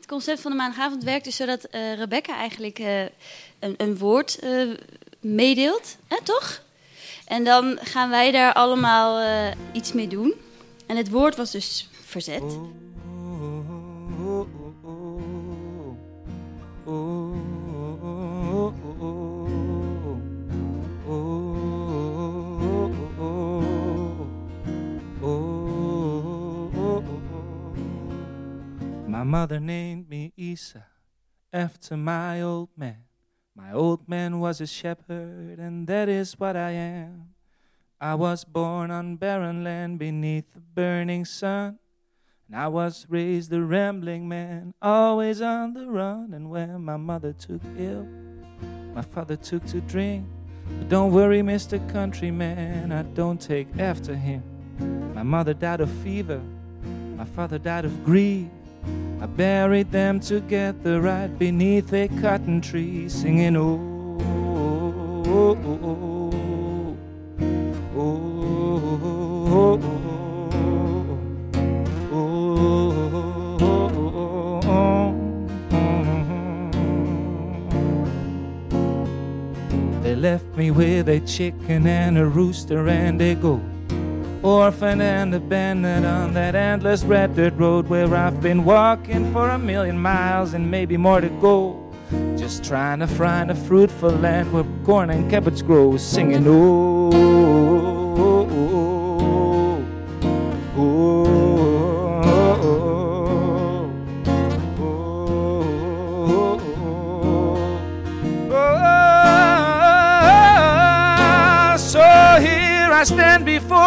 Het concept van de maandagavond werkt dus zodat uh, Rebecca eigenlijk uh, een, een, woord uh, meedeelt, hè, toch? En dan gaan wij daar allemaal iets mee doen. En het woord was dus verzet. My mother named me Isa after my old man. My old man was a shepherd, and that is what I am. I was born on barren land beneath the burning sun. And I was raised a rambling man, always on the run. And when my mother took ill, my father took to drink. But don't worry, Mr. Countryman, I don't take after him. My mother died of fever, my father died of grief. I buried them together right beneath a cotton tree, singing, Oh, oh, oh, oh, They left me with a chicken and a rooster and a goat orphan and abandoned on that endless red dirt road where I've been walking for a million miles and maybe more to go. Just trying to find a fruitful land where corn and cabbage grow, singing, oh,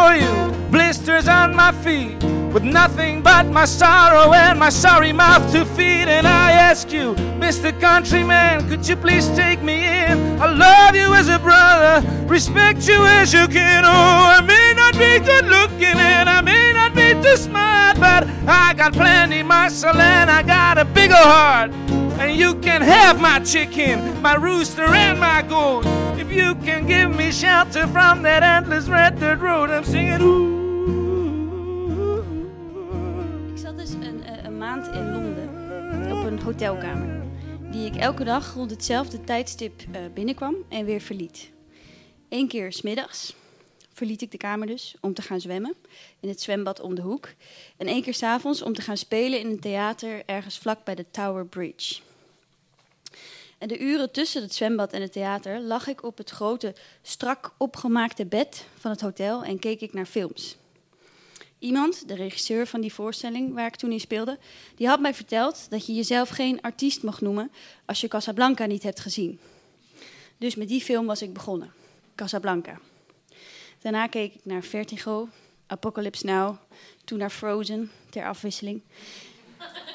before you blisters on my feet, with nothing but my sorrow and my sorry mouth to feed. And I ask you, Mr. Countryman, could you please take me in? I love you as a brother, respect you as you can. Oh, I may not be good looking and I may not be too smart, but I got plenty muscle and I got a bigger heart. And you can have my chicken, my rooster, and my goat. If you can give me shelter from that endless red dirt road, I'm singing, ooh. in Londen op een hotelkamer. Die ik elke dag rond hetzelfde tijdstip uh, binnenkwam en weer verliet. Eén keer smiddags verliet ik de kamer dus om te gaan zwemmen in het zwembad om de hoek. En één keer s'avonds om te gaan spelen in een theater ergens vlak bij de Tower Bridge. En de uren tussen het zwembad en het theater lag ik op het grote, strak opgemaakte bed van het hotel en keek ik naar films. Iemand, de regisseur van die voorstelling waar ik toen in speelde, die had mij verteld dat je jezelf geen artiest mag noemen als je Casablanca niet hebt gezien. Dus met die film was ik begonnen, Casablanca. Daarna keek ik naar Vertigo, Apocalypse Now, toen naar Frozen, ter afwisseling.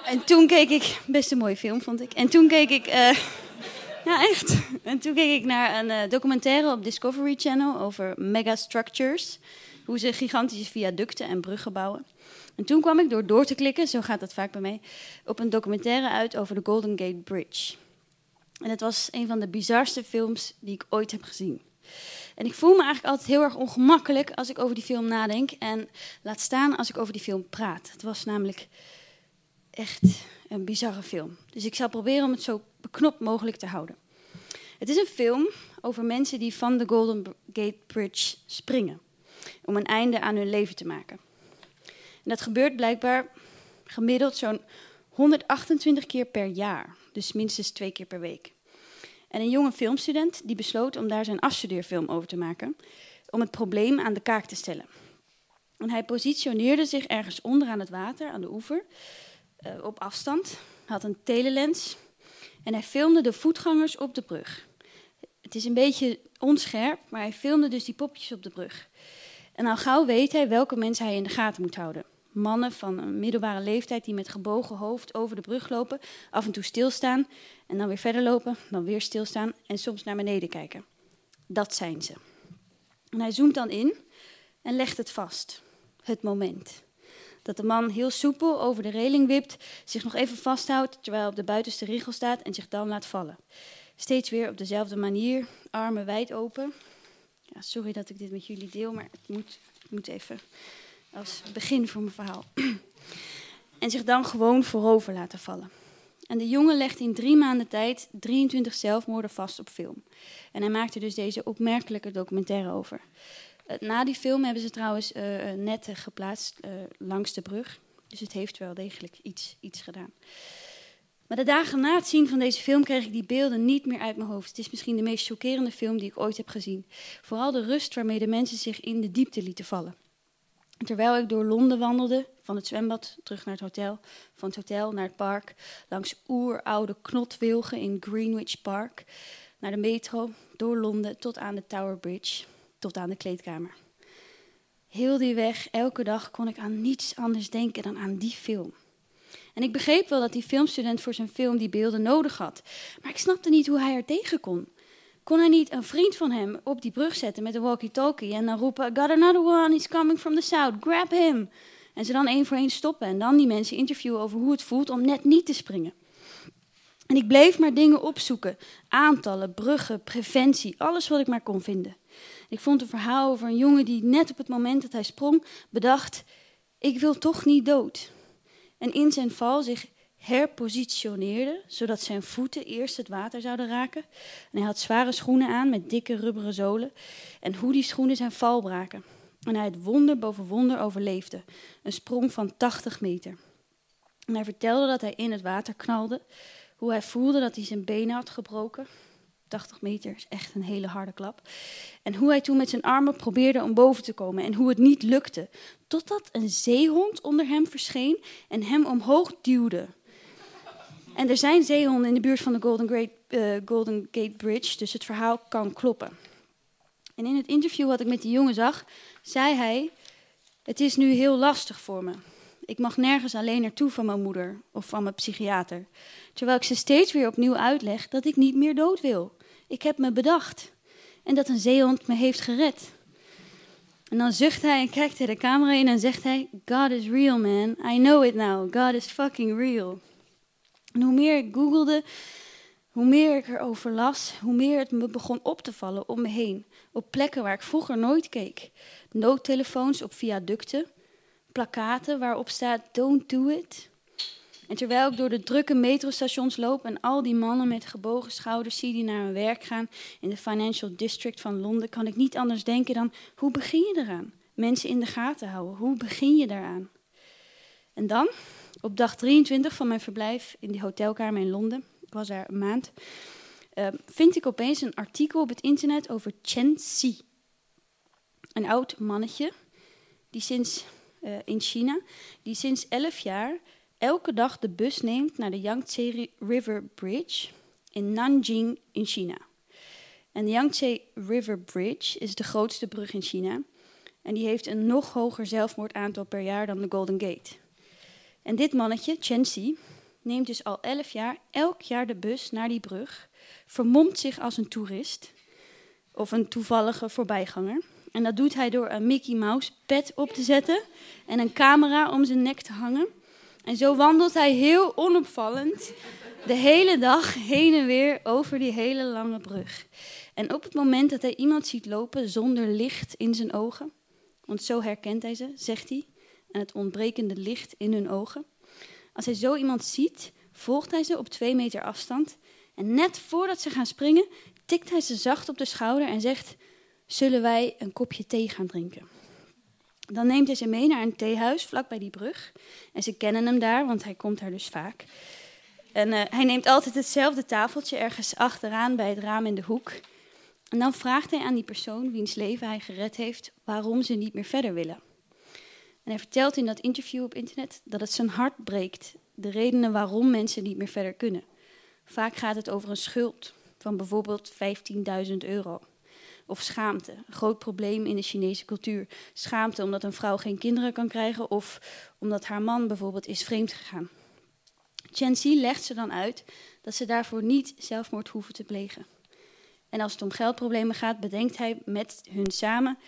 En toen keek ik, best een mooie film vond ik. En toen keek ik, uh, ja echt. En toen keek ik naar een uh, documentaire op Discovery Channel over megastructures hoe ze gigantische viaducten en bruggen bouwen. En toen kwam ik door door te klikken, zo gaat dat vaak bij mij, op een documentaire uit over de Golden Gate Bridge. En het was een van de bizarste films die ik ooit heb gezien. En ik voel me eigenlijk altijd heel erg ongemakkelijk als ik over die film nadenk. En laat staan als ik over die film praat. Het was namelijk echt een bizarre film. Dus ik zal proberen om het zo beknopt mogelijk te houden. Het is een film over mensen die van de Golden Gate Bridge springen om een einde aan hun leven te maken. En dat gebeurt blijkbaar gemiddeld zo'n 128 keer per jaar, dus minstens twee keer per week. En een jonge filmstudent die besloot om daar zijn afstudeerfilm over te maken, om het probleem aan de kaak te stellen. En hij positioneerde zich ergens onder aan het water, aan de oever, uh, op afstand, had een telelens en hij filmde de voetgangers op de brug. Het is een beetje onscherp, maar hij filmde dus die popjes op de brug. En al gauw weet hij welke mensen hij in de gaten moet houden. Mannen van een middelbare leeftijd die met gebogen hoofd over de brug lopen, af en toe stilstaan en dan weer verder lopen, dan weer stilstaan en soms naar beneden kijken. Dat zijn ze. En hij zoomt dan in en legt het vast. Het moment. Dat de man heel soepel over de reling wipt, zich nog even vasthoudt terwijl hij op de buitenste rigel staat en zich dan laat vallen. Steeds weer op dezelfde manier, armen wijd open, ja, sorry dat ik dit met jullie deel, maar het moet, het moet even als begin voor mijn verhaal. en zich dan gewoon voorover laten vallen. En de jongen legde in drie maanden tijd 23 zelfmoorden vast op film. En hij maakte dus deze opmerkelijke documentaire over. Eh, na die film hebben ze trouwens uh, netten geplaatst langs de brug. Dus het heeft wel degelijk iets, iets gedaan. Maar de dagen na het zien van deze film kreeg ik die beelden niet meer uit mijn hoofd. Het is misschien de meest chockerende film die ik ooit heb gezien. Vooral de rust waarmee de mensen zich in de diepte lieten vallen. Terwijl ik door Londen wandelde, van het zwembad terug naar het hotel, van het hotel naar het park, langs oeroude knotwilgen in Greenwich Park, naar de metro, door Londen tot aan de Tower Bridge, tot aan de kleedkamer. Heel die weg, elke dag, kon ik aan niets anders denken dan aan die film. En ik begreep wel dat die filmstudent voor zijn film die beelden nodig had, maar ik snapte niet hoe hij er tegen kon. Kon hij niet een vriend van hem op die brug zetten met een walkie-talkie en dan roepen: Got another one, he's coming from the south, grab him. En ze dan één voor één stoppen en dan die mensen interviewen over hoe het voelt om net niet te springen. En ik bleef maar dingen opzoeken: aantallen, bruggen, preventie, alles wat ik maar kon vinden. Ik vond een verhaal over een jongen die net op het moment dat hij sprong bedacht: Ik wil toch niet dood. En in zijn val zich herpositioneerde, zodat zijn voeten eerst het water zouden raken. En hij had zware schoenen aan met dikke rubberen zolen. En hoe die schoenen zijn val braken. En hij het wonder boven wonder overleefde. Een sprong van 80 meter. En hij vertelde dat hij in het water knalde. Hoe hij voelde dat hij zijn benen had gebroken. 80 meter is echt een hele harde klap. En hoe hij toen met zijn armen probeerde om boven te komen en hoe het niet lukte. Totdat een zeehond onder hem verscheen en hem omhoog duwde. En er zijn zeehonden in de buurt van de Golden, uh, Golden Gate Bridge, dus het verhaal kan kloppen. En in het interview wat ik met die jongen zag, zei hij: Het is nu heel lastig voor me. Ik mag nergens alleen naartoe van mijn moeder of van mijn psychiater. Terwijl ik ze steeds weer opnieuw uitleg dat ik niet meer dood wil. Ik heb me bedacht. En dat een zeehond me heeft gered. En dan zucht hij en kijkt hij de camera in en zegt hij: God is real, man. I know it now. God is fucking real. En hoe meer ik googelde, hoe meer ik erover las, hoe meer het me begon op te vallen om me heen. Op plekken waar ik vroeger nooit keek. Noodtelefoons op viaducten, plakaten waarop staat Don't do it. En terwijl ik door de drukke metrostations loop en al die mannen met gebogen schouders zie die naar hun werk gaan in de Financial District van Londen, kan ik niet anders denken dan: hoe begin je eraan? Mensen in de gaten houden, hoe begin je daaraan? En dan, op dag 23 van mijn verblijf in die hotelkamer in Londen, ik was daar een maand, uh, vind ik opeens een artikel op het internet over Chen Xi. Een oud mannetje die sinds, uh, in China, die sinds 11 jaar elke dag de bus neemt naar de Yangtze River Bridge in Nanjing in China. En de Yangtze River Bridge is de grootste brug in China. En die heeft een nog hoger zelfmoordaantal per jaar dan de Golden Gate. En dit mannetje, Chen Xi, neemt dus al elf jaar elk jaar de bus naar die brug, vermomt zich als een toerist of een toevallige voorbijganger. En dat doet hij door een Mickey Mouse pet op te zetten en een camera om zijn nek te hangen. En zo wandelt hij heel onopvallend de hele dag heen en weer over die hele lange brug. En op het moment dat hij iemand ziet lopen zonder licht in zijn ogen, want zo herkent hij ze, zegt hij, het ontbrekende licht in hun ogen. Als hij zo iemand ziet, volgt hij ze op twee meter afstand. En net voordat ze gaan springen, tikt hij ze zacht op de schouder en zegt: Zullen wij een kopje thee gaan drinken? Dan neemt hij ze mee naar een theehuis vlak bij die brug. En ze kennen hem daar, want hij komt daar dus vaak. En uh, hij neemt altijd hetzelfde tafeltje ergens achteraan bij het raam in de hoek. En dan vraagt hij aan die persoon wiens leven hij gered heeft waarom ze niet meer verder willen. Hij vertelt in dat interview op internet dat het zijn hart breekt, de redenen waarom mensen niet meer verder kunnen. Vaak gaat het over een schuld van bijvoorbeeld 15.000 euro. Of schaamte, een groot probleem in de Chinese cultuur. Schaamte omdat een vrouw geen kinderen kan krijgen of omdat haar man bijvoorbeeld is vreemd gegaan. Chen Xi legt ze dan uit dat ze daarvoor niet zelfmoord hoeven te plegen. En als het om geldproblemen gaat, bedenkt hij met hun samen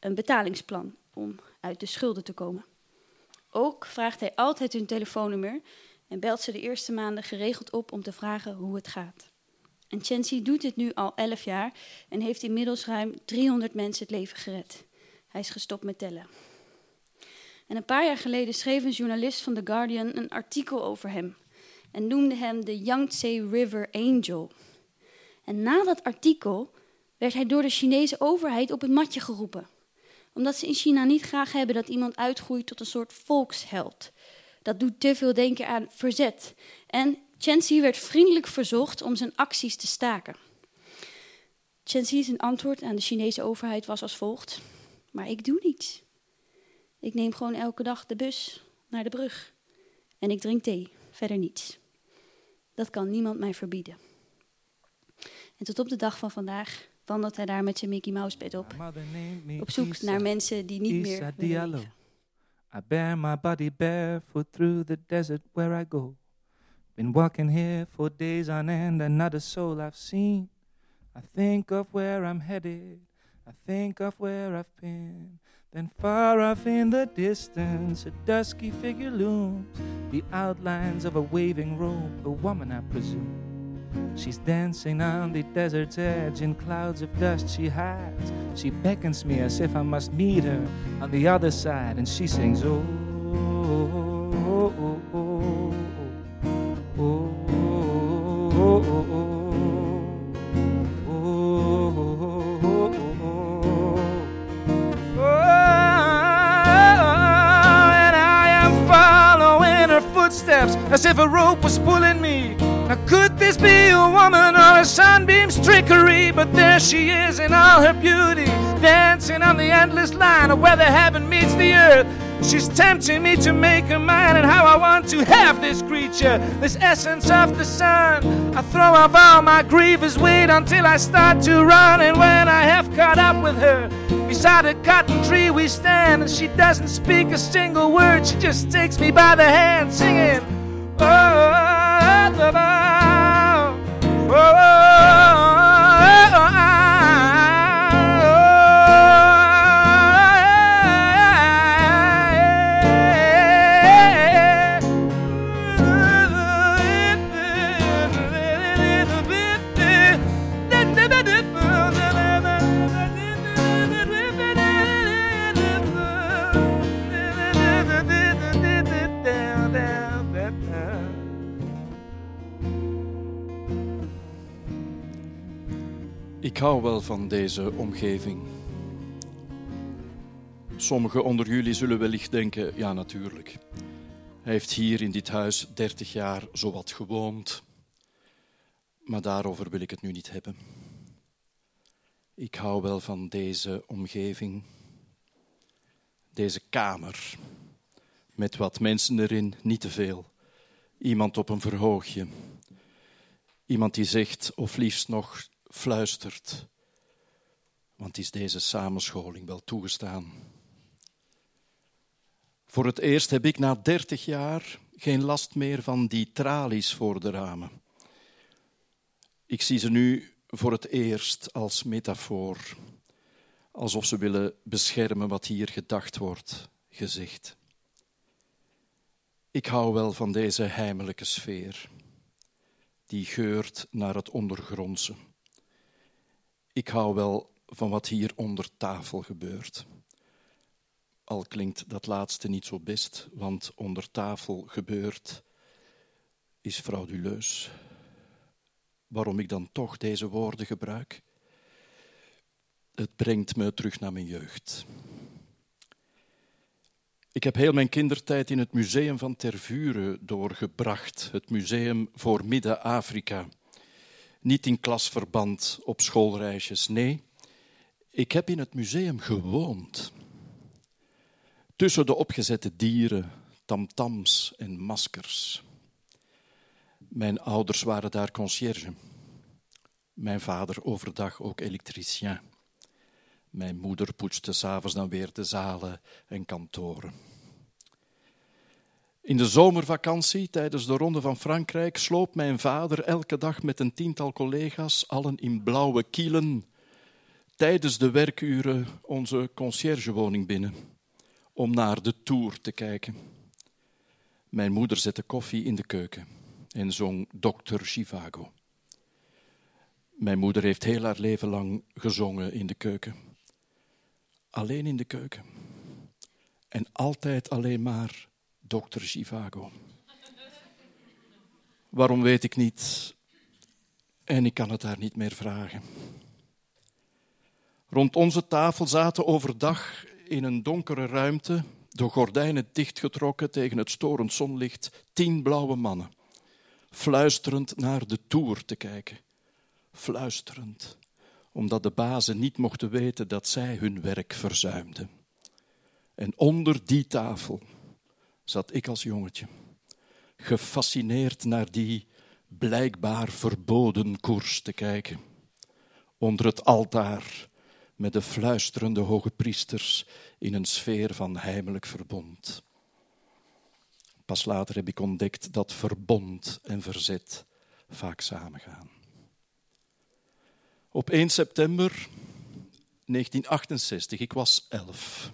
een betalingsplan om uit de schulden te komen. Ook vraagt hij altijd hun telefoonnummer en belt ze de eerste maanden geregeld op om te vragen hoe het gaat. En Chancy doet dit nu al 11 jaar en heeft inmiddels ruim 300 mensen het leven gered. Hij is gestopt met tellen. En een paar jaar geleden schreef een journalist van The Guardian een artikel over hem. en noemde hem de Yangtze River Angel. En na dat artikel werd hij door de Chinese overheid op het matje geroepen. Omdat ze in China niet graag hebben dat iemand uitgroeit tot een soort volksheld. Dat doet te veel denken aan verzet. En Chenzi werd vriendelijk verzocht om zijn acties te staken. Chenzi's antwoord aan de Chinese overheid was als volgt: Maar ik doe niets. Ik neem gewoon elke dag de bus naar de brug. En ik drink thee, verder niets. Dat kan niemand mij verbieden. En tot op de dag van vandaag wandelt hij daar met zijn Mickey Mouse bed op. Op zoek naar mensen die niet meer. I bear my body barefoot through the desert where I go. Been walking here for days on end and not a soul I've seen. I think of where I'm headed. I think of where I've been. Then far off in the distance, a dusky figure looms. The outlines of a waving robe, a woman, I presume. She's dancing on the desert's edge. In clouds of dust she hides. She beckons me as if I must meet her on the other side, and she sings, Oh, oh, oh, oh, oh, oh, oh, oh, oh, oh. as if a rope was pulling me. Now, could this be a woman or a sunbeam's trickery? But there she is in all her beauty, dancing on the endless line of where the heaven meets the earth. She's tempting me to make her mine, and how I want to have this creature, this essence of the sun. I throw off all my grievous weight until I start to run, and when I have caught up with her, beside a cotton tree we stand, and she doesn't speak a single word, she just takes me by the hand, singing, Oh, oh, oh hou wel van deze omgeving. Sommigen onder jullie zullen wellicht denken: ja, natuurlijk. Hij heeft hier in dit huis 30 jaar zowat gewoond. Maar daarover wil ik het nu niet hebben. Ik hou wel van deze omgeving, deze kamer, met wat mensen erin, niet te veel. Iemand op een verhoogje. Iemand die zegt, of liefst nog fluistert. Want is deze samenscholing wel toegestaan? Voor het eerst heb ik na dertig jaar geen last meer van die tralies voor de ramen. Ik zie ze nu voor het eerst als metafoor, alsof ze willen beschermen wat hier gedacht wordt, gezegd. Ik hou wel van deze heimelijke sfeer, die geurt naar het ondergrondse. Ik hou wel van wat hier onder tafel gebeurt. Al klinkt dat laatste niet zo best, want onder tafel gebeurt is frauduleus. Waarom ik dan toch deze woorden gebruik? Het brengt me terug naar mijn jeugd. Ik heb heel mijn kindertijd in het museum van Tervuren doorgebracht, het museum voor Midden-Afrika. Niet in klasverband op schoolreisjes, nee. Ik heb in het museum gewoond. Tussen de opgezette dieren, tamtams en maskers. Mijn ouders waren daar conciërge. Mijn vader overdag ook elektricien. Mijn moeder poetste s'avonds dan weer de zalen en kantoren. In de zomervakantie, tijdens de Ronde van Frankrijk, sloop mijn vader elke dag met een tiental collega's, allen in blauwe kielen, tijdens de werkuren onze conciergewoning binnen, om naar de tour te kijken. Mijn moeder zette koffie in de keuken en zong Dr. Chivago. Mijn moeder heeft heel haar leven lang gezongen in de keuken. Alleen in de keuken. En altijd alleen maar Dr. Chivago. Waarom weet ik niet. En ik kan het haar niet meer vragen. Rond onze tafel zaten overdag in een donkere ruimte, de gordijnen dichtgetrokken tegen het storend zonlicht, tien blauwe mannen, fluisterend naar de toer te kijken. Fluisterend, omdat de bazen niet mochten weten dat zij hun werk verzuimden. En onder die tafel zat ik als jongetje, gefascineerd naar die blijkbaar verboden koers te kijken. Onder het altaar met de fluisterende hoge priesters in een sfeer van heimelijk verbond. Pas later heb ik ontdekt dat verbond en verzet vaak samengaan. Op 1 september 1968, ik was elf,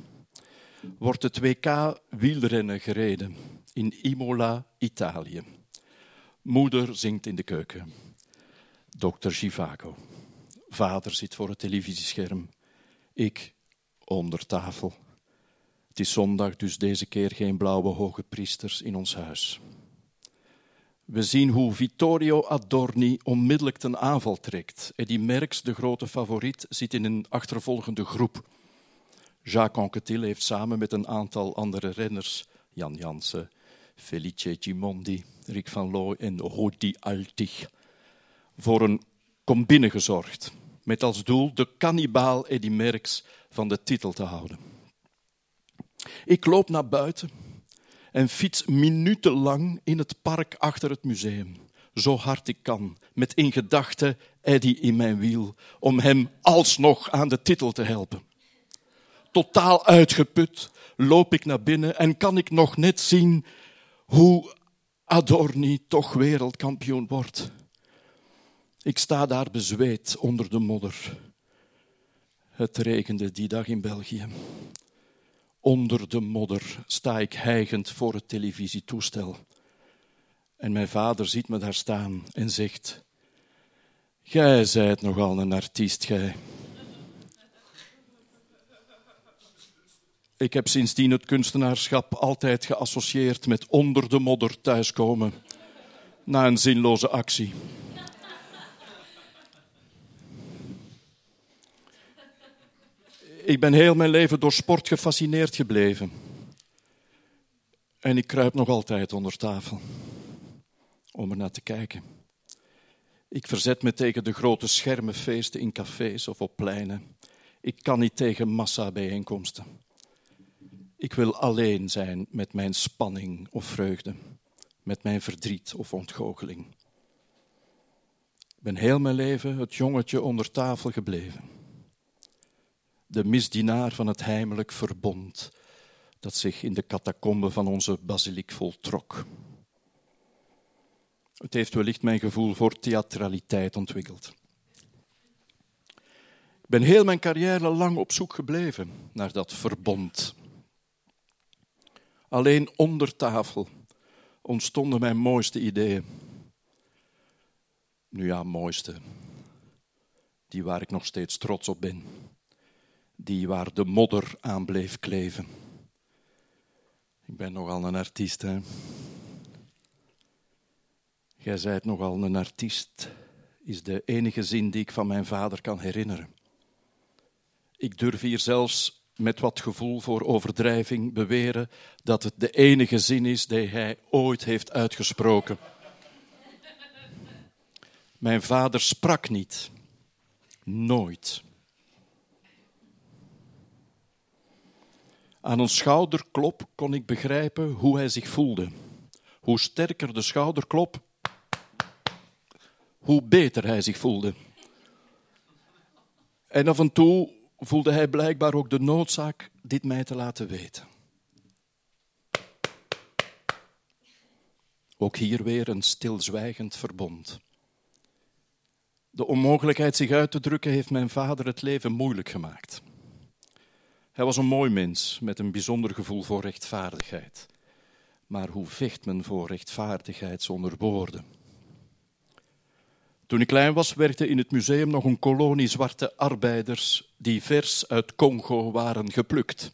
wordt het WK wielrennen gereden in Imola, Italië. Moeder zingt in de keuken. Dokter Givago. Vader zit voor het televisiescherm. Ik onder tafel. Het is zondag, dus deze keer geen blauwe hoge priesters in ons huis. We zien hoe Vittorio Adorni onmiddellijk ten aanval trekt. Eddie Merckx, de grote favoriet, zit in een achtervolgende groep. Jacques Anquetil heeft samen met een aantal andere renners, Jan Jansen, Felice Gimondi, Rick van Looy en Rudi Altig, voor een combine gezorgd. Met als doel de kannibaal Eddie Merckx van de titel te houden. Ik loop naar buiten en fiets minutenlang in het park achter het museum. Zo hard ik kan, met in gedachten Eddie in mijn wiel, om hem alsnog aan de titel te helpen. Totaal uitgeput loop ik naar binnen en kan ik nog net zien hoe Adorni toch wereldkampioen wordt. Ik sta daar bezweet onder de modder. Het regende die dag in België. Onder de modder sta ik hijgend voor het televisietoestel. En mijn vader ziet me daar staan en zegt: Gij zijt nogal een artiest, gij. Ik heb sindsdien het kunstenaarschap altijd geassocieerd met onder de modder thuiskomen na een zinloze actie. Ik ben heel mijn leven door sport gefascineerd gebleven. En ik kruip nog altijd onder tafel om er naar te kijken. Ik verzet me tegen de grote schermenfeesten in cafés of op pleinen. Ik kan niet tegen massabijeenkomsten. Ik wil alleen zijn met mijn spanning of vreugde, met mijn verdriet of ontgoocheling. Ik ben heel mijn leven het jongetje onder tafel gebleven. De misdienaar van het heimelijk verbond dat zich in de catacomben van onze basiliek voltrok. Het heeft wellicht mijn gevoel voor theatraliteit ontwikkeld. Ik ben heel mijn carrière lang op zoek gebleven naar dat verbond. Alleen onder tafel ontstonden mijn mooiste ideeën. Nu ja, mooiste. Die waar ik nog steeds trots op ben. Die waar de modder aan bleef kleven. Ik ben nogal een artiest, hè. Jij zijt nogal een artiest, is de enige zin die ik van mijn vader kan herinneren. Ik durf hier zelfs met wat gevoel voor overdrijving beweren dat het de enige zin is die hij ooit heeft uitgesproken. Mijn vader sprak niet. Nooit. Aan een schouderklop kon ik begrijpen hoe hij zich voelde. Hoe sterker de schouderklop, hoe beter hij zich voelde. En af en toe voelde hij blijkbaar ook de noodzaak dit mij te laten weten. Ook hier weer een stilzwijgend verbond. De onmogelijkheid zich uit te drukken heeft mijn vader het leven moeilijk gemaakt. Hij was een mooi mens met een bijzonder gevoel voor rechtvaardigheid. Maar hoe vecht men voor rechtvaardigheid zonder woorden? Toen ik klein was, werkte in het museum nog een kolonie zwarte arbeiders die vers uit Congo waren geplukt.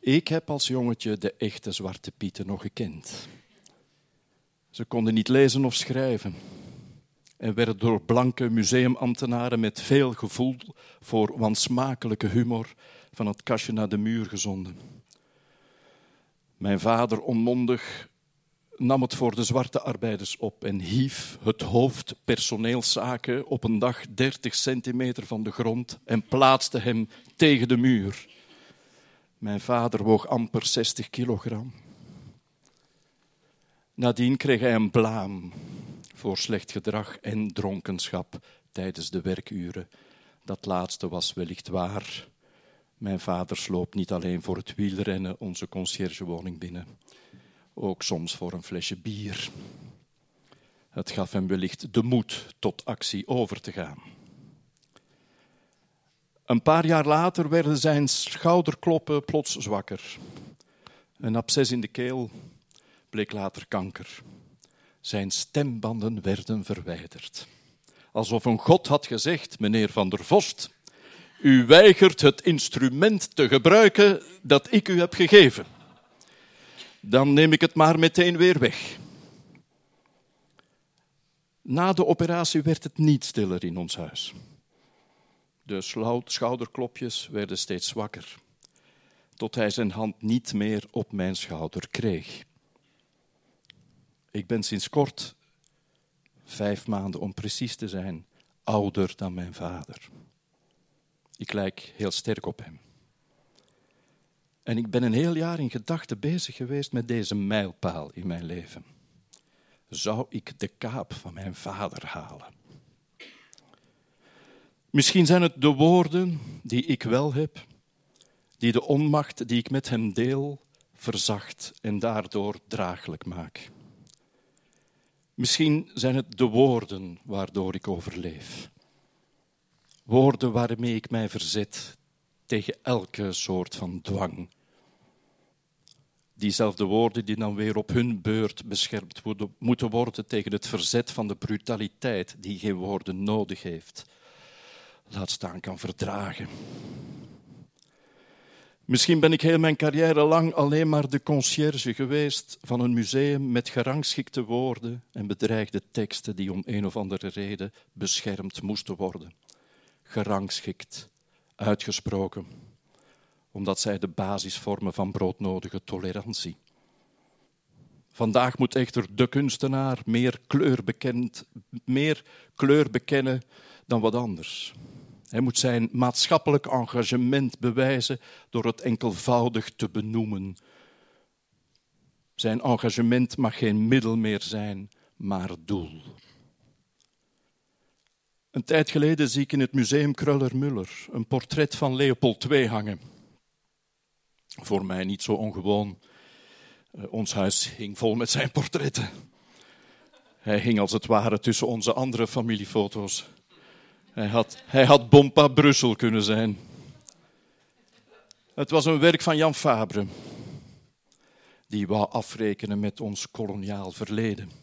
Ik heb als jongetje de echte zwarte pieten nog gekend. Ze konden niet lezen of schrijven en werden door blanke museumambtenaren met veel gevoel voor wansmakelijke humor van het kastje naar de muur gezonden. Mijn vader onmondig nam het voor de zwarte arbeiders op en hief het hoofd personeelszaken op een dag 30 centimeter van de grond en plaatste hem tegen de muur. Mijn vader woog amper 60 kilogram. Nadien kreeg hij een blaam voor slecht gedrag en dronkenschap tijdens de werkuren. Dat laatste was wellicht waar. Mijn vader sloop niet alleen voor het wielrennen onze conciergewoning binnen, ook soms voor een flesje bier. Het gaf hem wellicht de moed tot actie over te gaan. Een paar jaar later werden zijn schouderkloppen plots zwakker. Een absces in de keel bleek later kanker. Zijn stembanden werden verwijderd. Alsof een god had gezegd, meneer Van der Vost, u weigert het instrument te gebruiken dat ik u heb gegeven. Dan neem ik het maar meteen weer weg. Na de operatie werd het niet stiller in ons huis. De schouderklopjes werden steeds zwakker, tot hij zijn hand niet meer op mijn schouder kreeg. Ik ben sinds kort, vijf maanden om precies te zijn, ouder dan mijn vader. Ik lijk heel sterk op hem. En ik ben een heel jaar in gedachten bezig geweest met deze mijlpaal in mijn leven. Zou ik de kaap van mijn vader halen? Misschien zijn het de woorden die ik wel heb, die de onmacht die ik met hem deel verzacht en daardoor draaglijk maak. Misschien zijn het de woorden waardoor ik overleef. Woorden waarmee ik mij verzet tegen elke soort van dwang. Diezelfde woorden die dan weer op hun beurt beschermd moeten worden tegen het verzet van de brutaliteit die geen woorden nodig heeft, laat staan kan verdragen. Misschien ben ik heel mijn carrière lang alleen maar de conciërge geweest van een museum met gerangschikte woorden en bedreigde teksten die om een of andere reden beschermd moesten worden. Gerangschikt, uitgesproken, omdat zij de basis vormen van broodnodige tolerantie. Vandaag moet echter de kunstenaar meer kleur, bekend, meer kleur bekennen dan wat anders. Hij moet zijn maatschappelijk engagement bewijzen door het enkelvoudig te benoemen. Zijn engagement mag geen middel meer zijn, maar doel. Een tijd geleden zie ik in het museum Kruller-Muller een portret van Leopold II hangen. Voor mij niet zo ongewoon. Eh, ons huis hing vol met zijn portretten. Hij hing als het ware tussen onze andere familiefoto's. Hij had, hij had Bompa Brussel kunnen zijn. Het was een werk van Jan Fabre, die wou afrekenen met ons koloniaal verleden.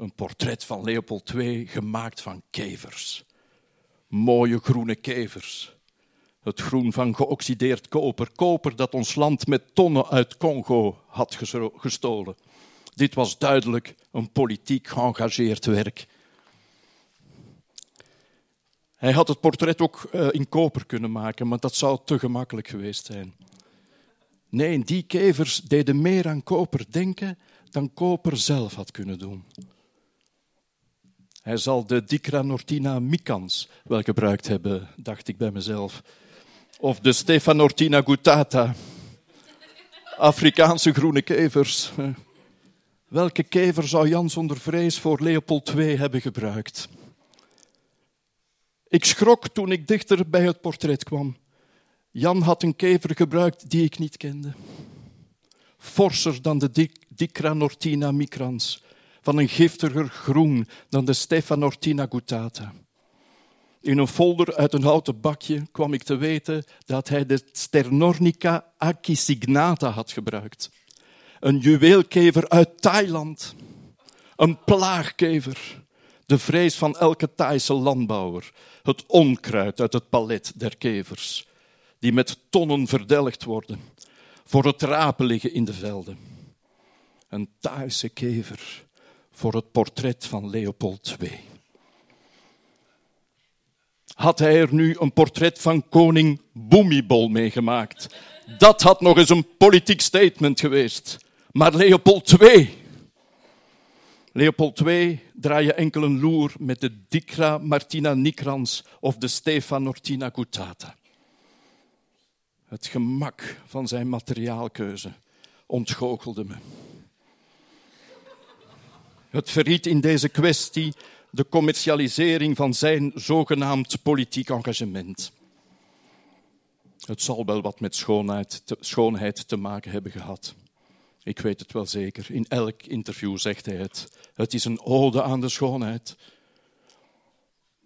Een portret van Leopold II gemaakt van kevers. Mooie groene kevers. Het groen van geoxideerd koper. Koper dat ons land met tonnen uit Congo had gestolen. Dit was duidelijk een politiek geëngageerd werk hij had het portret ook uh, in koper kunnen maken, maar dat zou te gemakkelijk geweest zijn. Nee, die kevers deden meer aan koper denken dan koper zelf had kunnen doen. Hij zal de Dicra nortina micans wel gebruikt hebben, dacht ik bij mezelf. Of de Stephanortina gutata. Afrikaanse groene kevers. Welke kever zou Jan zonder vrees voor Leopold II hebben gebruikt? Ik schrok toen ik dichter bij het portret kwam. Jan had een kever gebruikt die ik niet kende. Forser dan de Dicranortina micrans, van een giftiger groen dan de Stephanortina gutata. In een folder uit een houten bakje kwam ik te weten dat hij de Sternornica acisignata had gebruikt. Een juweelkever uit Thailand. Een plaagkever. De vrees van elke Thaise landbouwer het onkruid uit het palet der kevers, die met tonnen verdelgd worden, voor het rapen liggen in de velden. Een Thaise kever, voor het portret van Leopold II. Had hij er nu een portret van koning Boemibol meegemaakt? Dat had nog eens een politiek statement geweest. Maar Leopold II. Leopold II draai je enkel een loer met de Dikra Martina Nikrans of de Stefan Ortina Gutata. Het gemak van zijn materiaalkeuze ontgoochelde me. Het verriet in deze kwestie de commercialisering van zijn zogenaamd politiek engagement. Het zal wel wat met schoonheid te, schoonheid te maken hebben gehad. Ik weet het wel zeker. In elk interview zegt hij het. Het is een ode aan de schoonheid.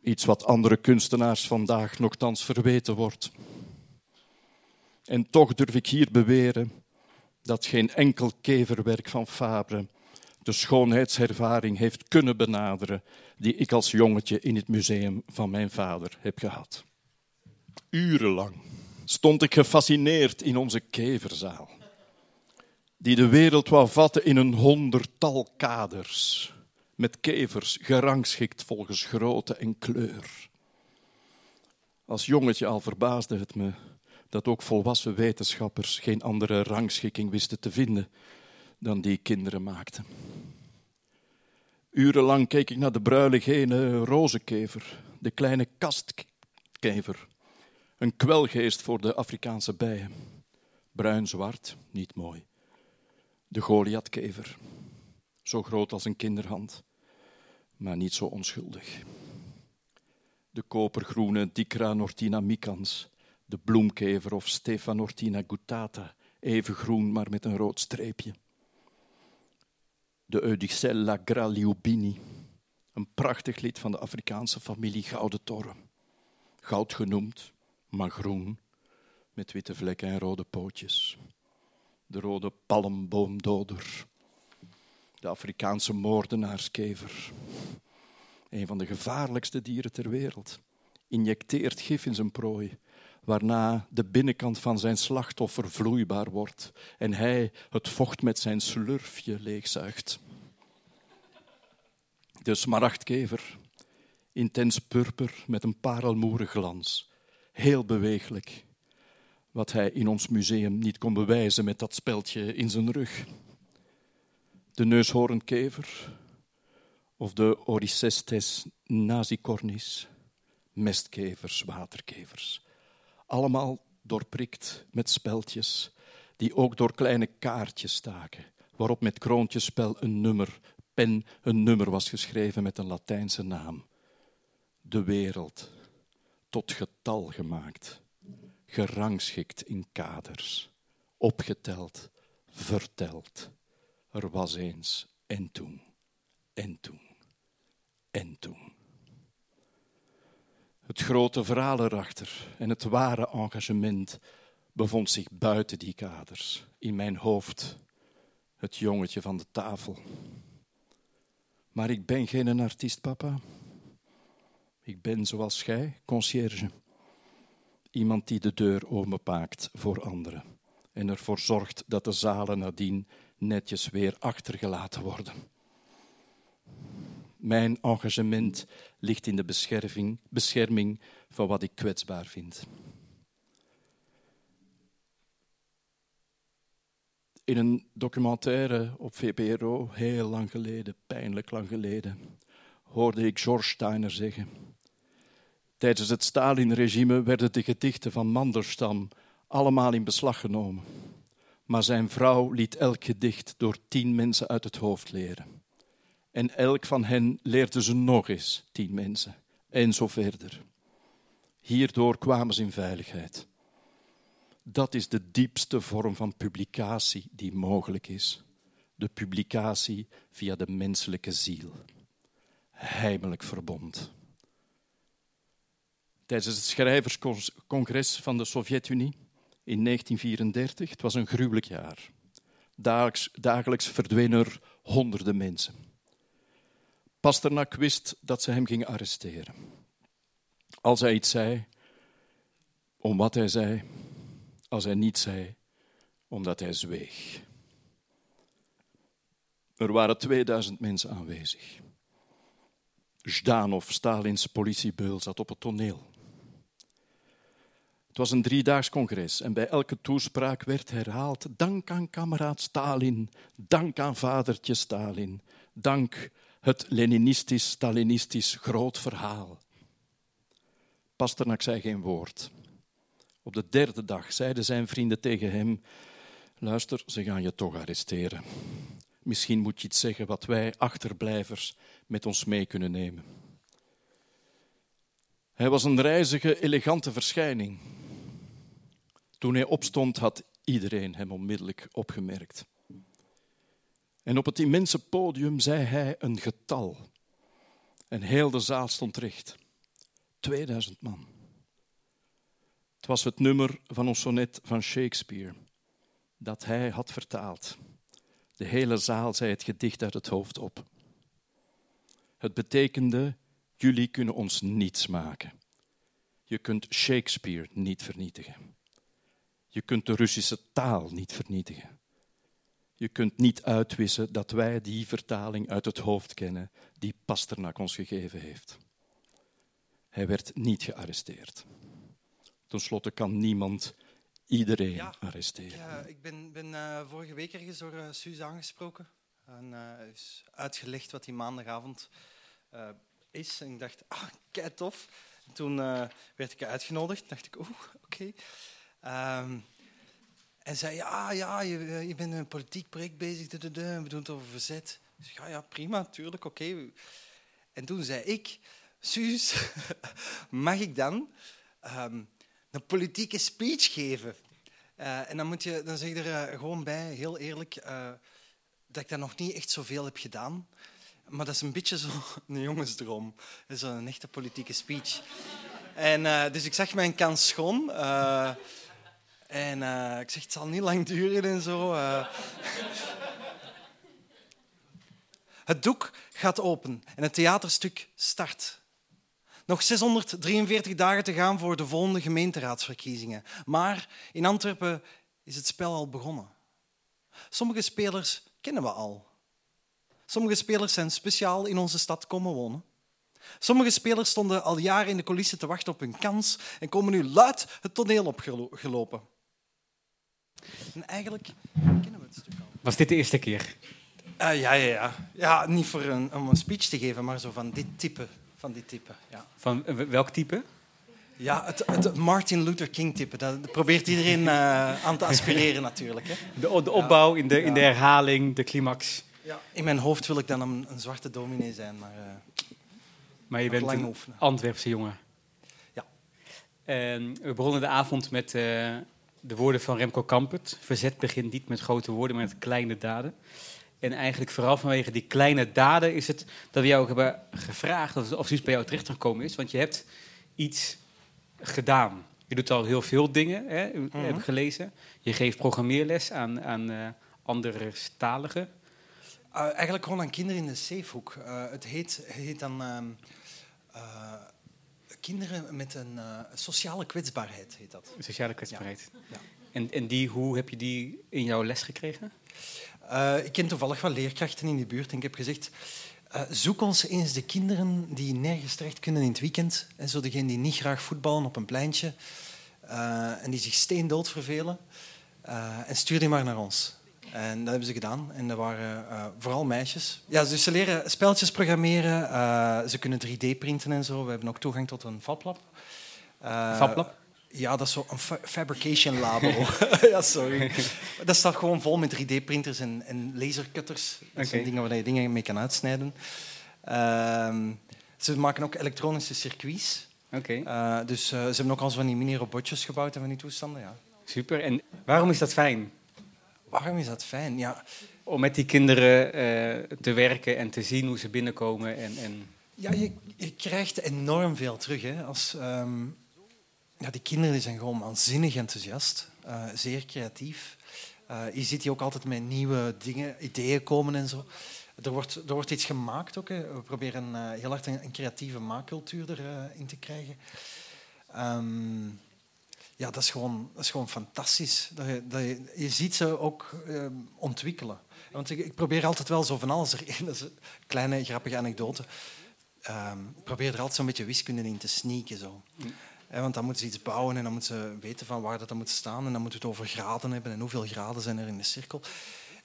Iets wat andere kunstenaars vandaag nogthans verweten wordt. En toch durf ik hier beweren dat geen enkel keverwerk van Fabre de schoonheidservaring heeft kunnen benaderen die ik als jongetje in het museum van mijn vader heb gehad. Urenlang stond ik gefascineerd in onze keverzaal, die de wereld wou vatten in een honderdtal kaders, met kevers gerangschikt volgens grootte en kleur. Als jongetje al verbaasde het me dat ook volwassen wetenschappers geen andere rangschikking wisten te vinden dan die kinderen maakten. Urenlang keek ik naar de bruilegene rozenkever, de kleine kastkever, een kwelgeest voor de Afrikaanse bijen. Bruin-zwart, niet mooi. De Goliathkever, zo groot als een kinderhand, maar niet zo onschuldig. De kopergroene Dicra nortina micans, de bloemkever of Stephanortina gutata, even groen maar met een rood streepje. De Eudicella graliubini, een prachtig lid van de Afrikaanse familie Gouden Toren. Goud genoemd, maar groen, met witte vlekken en rode pootjes. De rode palmboomdoder, de Afrikaanse moordenaarskever. Een van de gevaarlijkste dieren ter wereld. Injecteert gif in zijn prooi waarna de binnenkant van zijn slachtoffer vloeibaar wordt en hij het vocht met zijn slurfje leegzuigt. De smaragdkever, intens purper met een parelmoeren glans, heel beweeglijk, wat hij in ons museum niet kon bewijzen met dat speldje in zijn rug. De neushoornkever of de Oricestes nasicornis, mestkevers, waterkevers allemaal doorprikt met speltjes, die ook door kleine kaartjes staken, waarop met kroontjespel een nummer, pen, een nummer was geschreven met een Latijnse naam. De wereld, tot getal gemaakt, gerangschikt in kaders, opgeteld, verteld. Er was eens en toen, en toen, en toen. Het grote verhaal erachter en het ware engagement bevond zich buiten die kaders, in mijn hoofd, het jongetje van de tafel. Maar ik ben geen artiest, papa. Ik ben zoals gij, conciërge. Iemand die de deur openpaakt voor anderen en ervoor zorgt dat de zalen nadien netjes weer achtergelaten worden. Mijn engagement ligt in de bescherming, bescherming van wat ik kwetsbaar vind. In een documentaire op VPRO, heel lang geleden, pijnlijk lang geleden, hoorde ik George Steiner zeggen. Tijdens het Stalin-regime werden de gedichten van Mandelstam allemaal in beslag genomen. Maar zijn vrouw liet elk gedicht door tien mensen uit het hoofd leren. En elk van hen leerde ze nog eens, tien mensen, en zo verder. Hierdoor kwamen ze in veiligheid. Dat is de diepste vorm van publicatie die mogelijk is. De publicatie via de menselijke ziel. Heimelijk verbond. Tijdens het schrijverscongres van de Sovjet-Unie in 1934, het was een gruwelijk jaar. Dagelijks, dagelijks verdwenen er honderden mensen. Pasternak wist dat ze hem gingen arresteren. Als hij iets zei, om wat hij zei, als hij niet zei, omdat hij zweeg. Er waren 2000 mensen aanwezig. Zdanov, Stalins politiebeul, zat op het toneel. Het was een driedaags congres en bij elke toespraak werd herhaald: Dank aan kameraad Stalin, dank aan vadertje Stalin, dank het Leninistisch-Stalinistisch groot verhaal. Pasternak zei geen woord. Op de derde dag zeiden zijn vrienden tegen hem: Luister, ze gaan je toch arresteren. Misschien moet je iets zeggen wat wij achterblijvers met ons mee kunnen nemen. Hij was een reizige, elegante verschijning. Toen hij opstond, had iedereen hem onmiddellijk opgemerkt. En op het immense podium zei hij een getal. En heel de zaal stond recht. 2000 man. Het was het nummer van een sonnet van Shakespeare dat hij had vertaald. De hele zaal zei het gedicht uit het hoofd op. Het betekende: jullie kunnen ons niets maken. Je kunt Shakespeare niet vernietigen. Je kunt de Russische taal niet vernietigen. Je kunt niet uitwissen dat wij die vertaling uit het hoofd kennen die Pasternak ons gegeven heeft. Hij werd niet gearresteerd. Ten slotte kan niemand iedereen Ja, arresteren. Ja, ik ben, ben eh, vorige week ergens door uh, Suus aangesproken. En eh, is uitgelegd wat die maandagavond is. En ik dacht, ah, kei tof. En toen werd ik uitgenodigd. dacht ik, oeh, oké. Ehm, en zei, ja, ja, je, eh, je bent een politiek project bezig. duh, We doen het over verzet. Ik zeg, ja, ja, prima, natuurlijk, oké. En toen zei ik, Suus, mag ik dan ehm, een politieke speech geven? Eh, en dan, moet je, dan zeg je er eh, gewoon bij, heel eerlijk, dat ik dat nog niet echt zoveel heb gedaan. Maar dat is een beetje zo een jongensdroom. Dat is een echte politieke speech. En, dus ik zag mijn kans schoon. En eh, ik zeg, het zal niet lang duren en zo. eh. Het doek gaat open en het theaterstuk start. Nog 643 dagen te gaan voor de volgende gemeenteraadsverkiezingen. Maar in Antwerpen is het spel al begonnen. Sommige spelers kennen we al. Sommige spelers zijn speciaal in onze stad komen wonen. Sommige spelers stonden al jaren in de coulissen te wachten op hun kans en komen nu luid het toneel opgelopen. En eigenlijk kennen we het stuk al. Was dit de eerste keer? Eh, ja, ja, ja. ja, niet voor een, om een speech te geven, maar zo van dit type. Van dit type ja. Van eh, welk type? Ja, het, het Martin Luther King type. Dat probeert iedereen eh, aan te aspireren natuurlijk. Hè. De, de opbouw in de, in de herhaling, de climax. Ja. In mijn hoofd wil ik dan een, een zwarte dominee zijn, maar eh, Maar je bent een oefenen. Antwerpse jongen. Ja. En we begonnen de avond met eh, de woorden van Remco Kampert. Verzet begint niet met grote woorden, maar met kleine daden. En eigenlijk vooral vanwege die kleine daden is het dat we jou hebben gevraagd of, of zoiets bij jou terecht gekomen is. Want je hebt iets gedaan. Je doet al heel veel dingen, hè, heb ik gelezen. Je geeft programmeerles aan, aan eh, andere staligen. eh, eigenlijk gewoon aan kinderen in de safehoek. Eh, het heet, heet dan ehm, eh, kinderen met een eh, sociale kwetsbaarheid. Heet dat. Sociale kwetsbaarheid. Ja. En, en die, hoe heb je die in jouw les gekregen? Eh, ik ken toevallig wel leerkrachten in die buurt en ik heb gezegd... eh, zoek ons eens de kinderen die nergens terecht kunnen in het weekend. En zo degenen die niet graag voetballen op een pleintje. en die zich steendood vervelen. en stuur die maar naar ons. En dat hebben ze gedaan. En dat waren eh, vooral meisjes. Ja, dus ze leren spelletjes programmeren. eh, ze kunnen 3D printen en zo. We hebben ook toegang tot een fablab. Eh, Fablab? Ja, dat is zo'n fa fabrication labo. ja, sorry. Dat staat gewoon vol met 3D-printers en, en lasercutters. Dat zijn Oké. dingen waar je dingen mee kan uitsnijden. Ehm, ze maken ook elektronische circuits. Oké, dus ze hebben ook al van die mini-robotjes gebouwd en van die toestanden. Ja. super. En waarom is dat fijn? Waarom is dat fijn? Ja, Om met die kinderen eh, te werken en te zien hoe ze binnenkomen. En, en... ja je, je krijgt enorm veel terug. Hè. Als, ehm, ja, die kinderen zijn gewoon waanzinnig enthousiast. eh, zeer creatief. Eh, je ziet die ook altijd met nieuwe dingen, ideeën komen en zo. Er wordt, er wordt iets gemaakt ook. Hè. We proberen heel hard een, een creatieve maakcultuur erin in te krijgen. Ehm, ja, dat, is gewoon, dat is gewoon fantastisch. Dat je, dat je, je ziet ze ook eh, ontwikkelen. Want ik, ik, probeer altijd wel zo van alles erin. Dat is een kleine grappige anekdote. Ehm, ik probeer er altijd zo'n beetje wiskunde in te sneaken. Zo. want dan moeten ze iets bouwen en dan moeten ze weten van waar dat, dat moet staan. En dan moeten we het over graden hebben en hoeveel graden zijn er in de cirkel.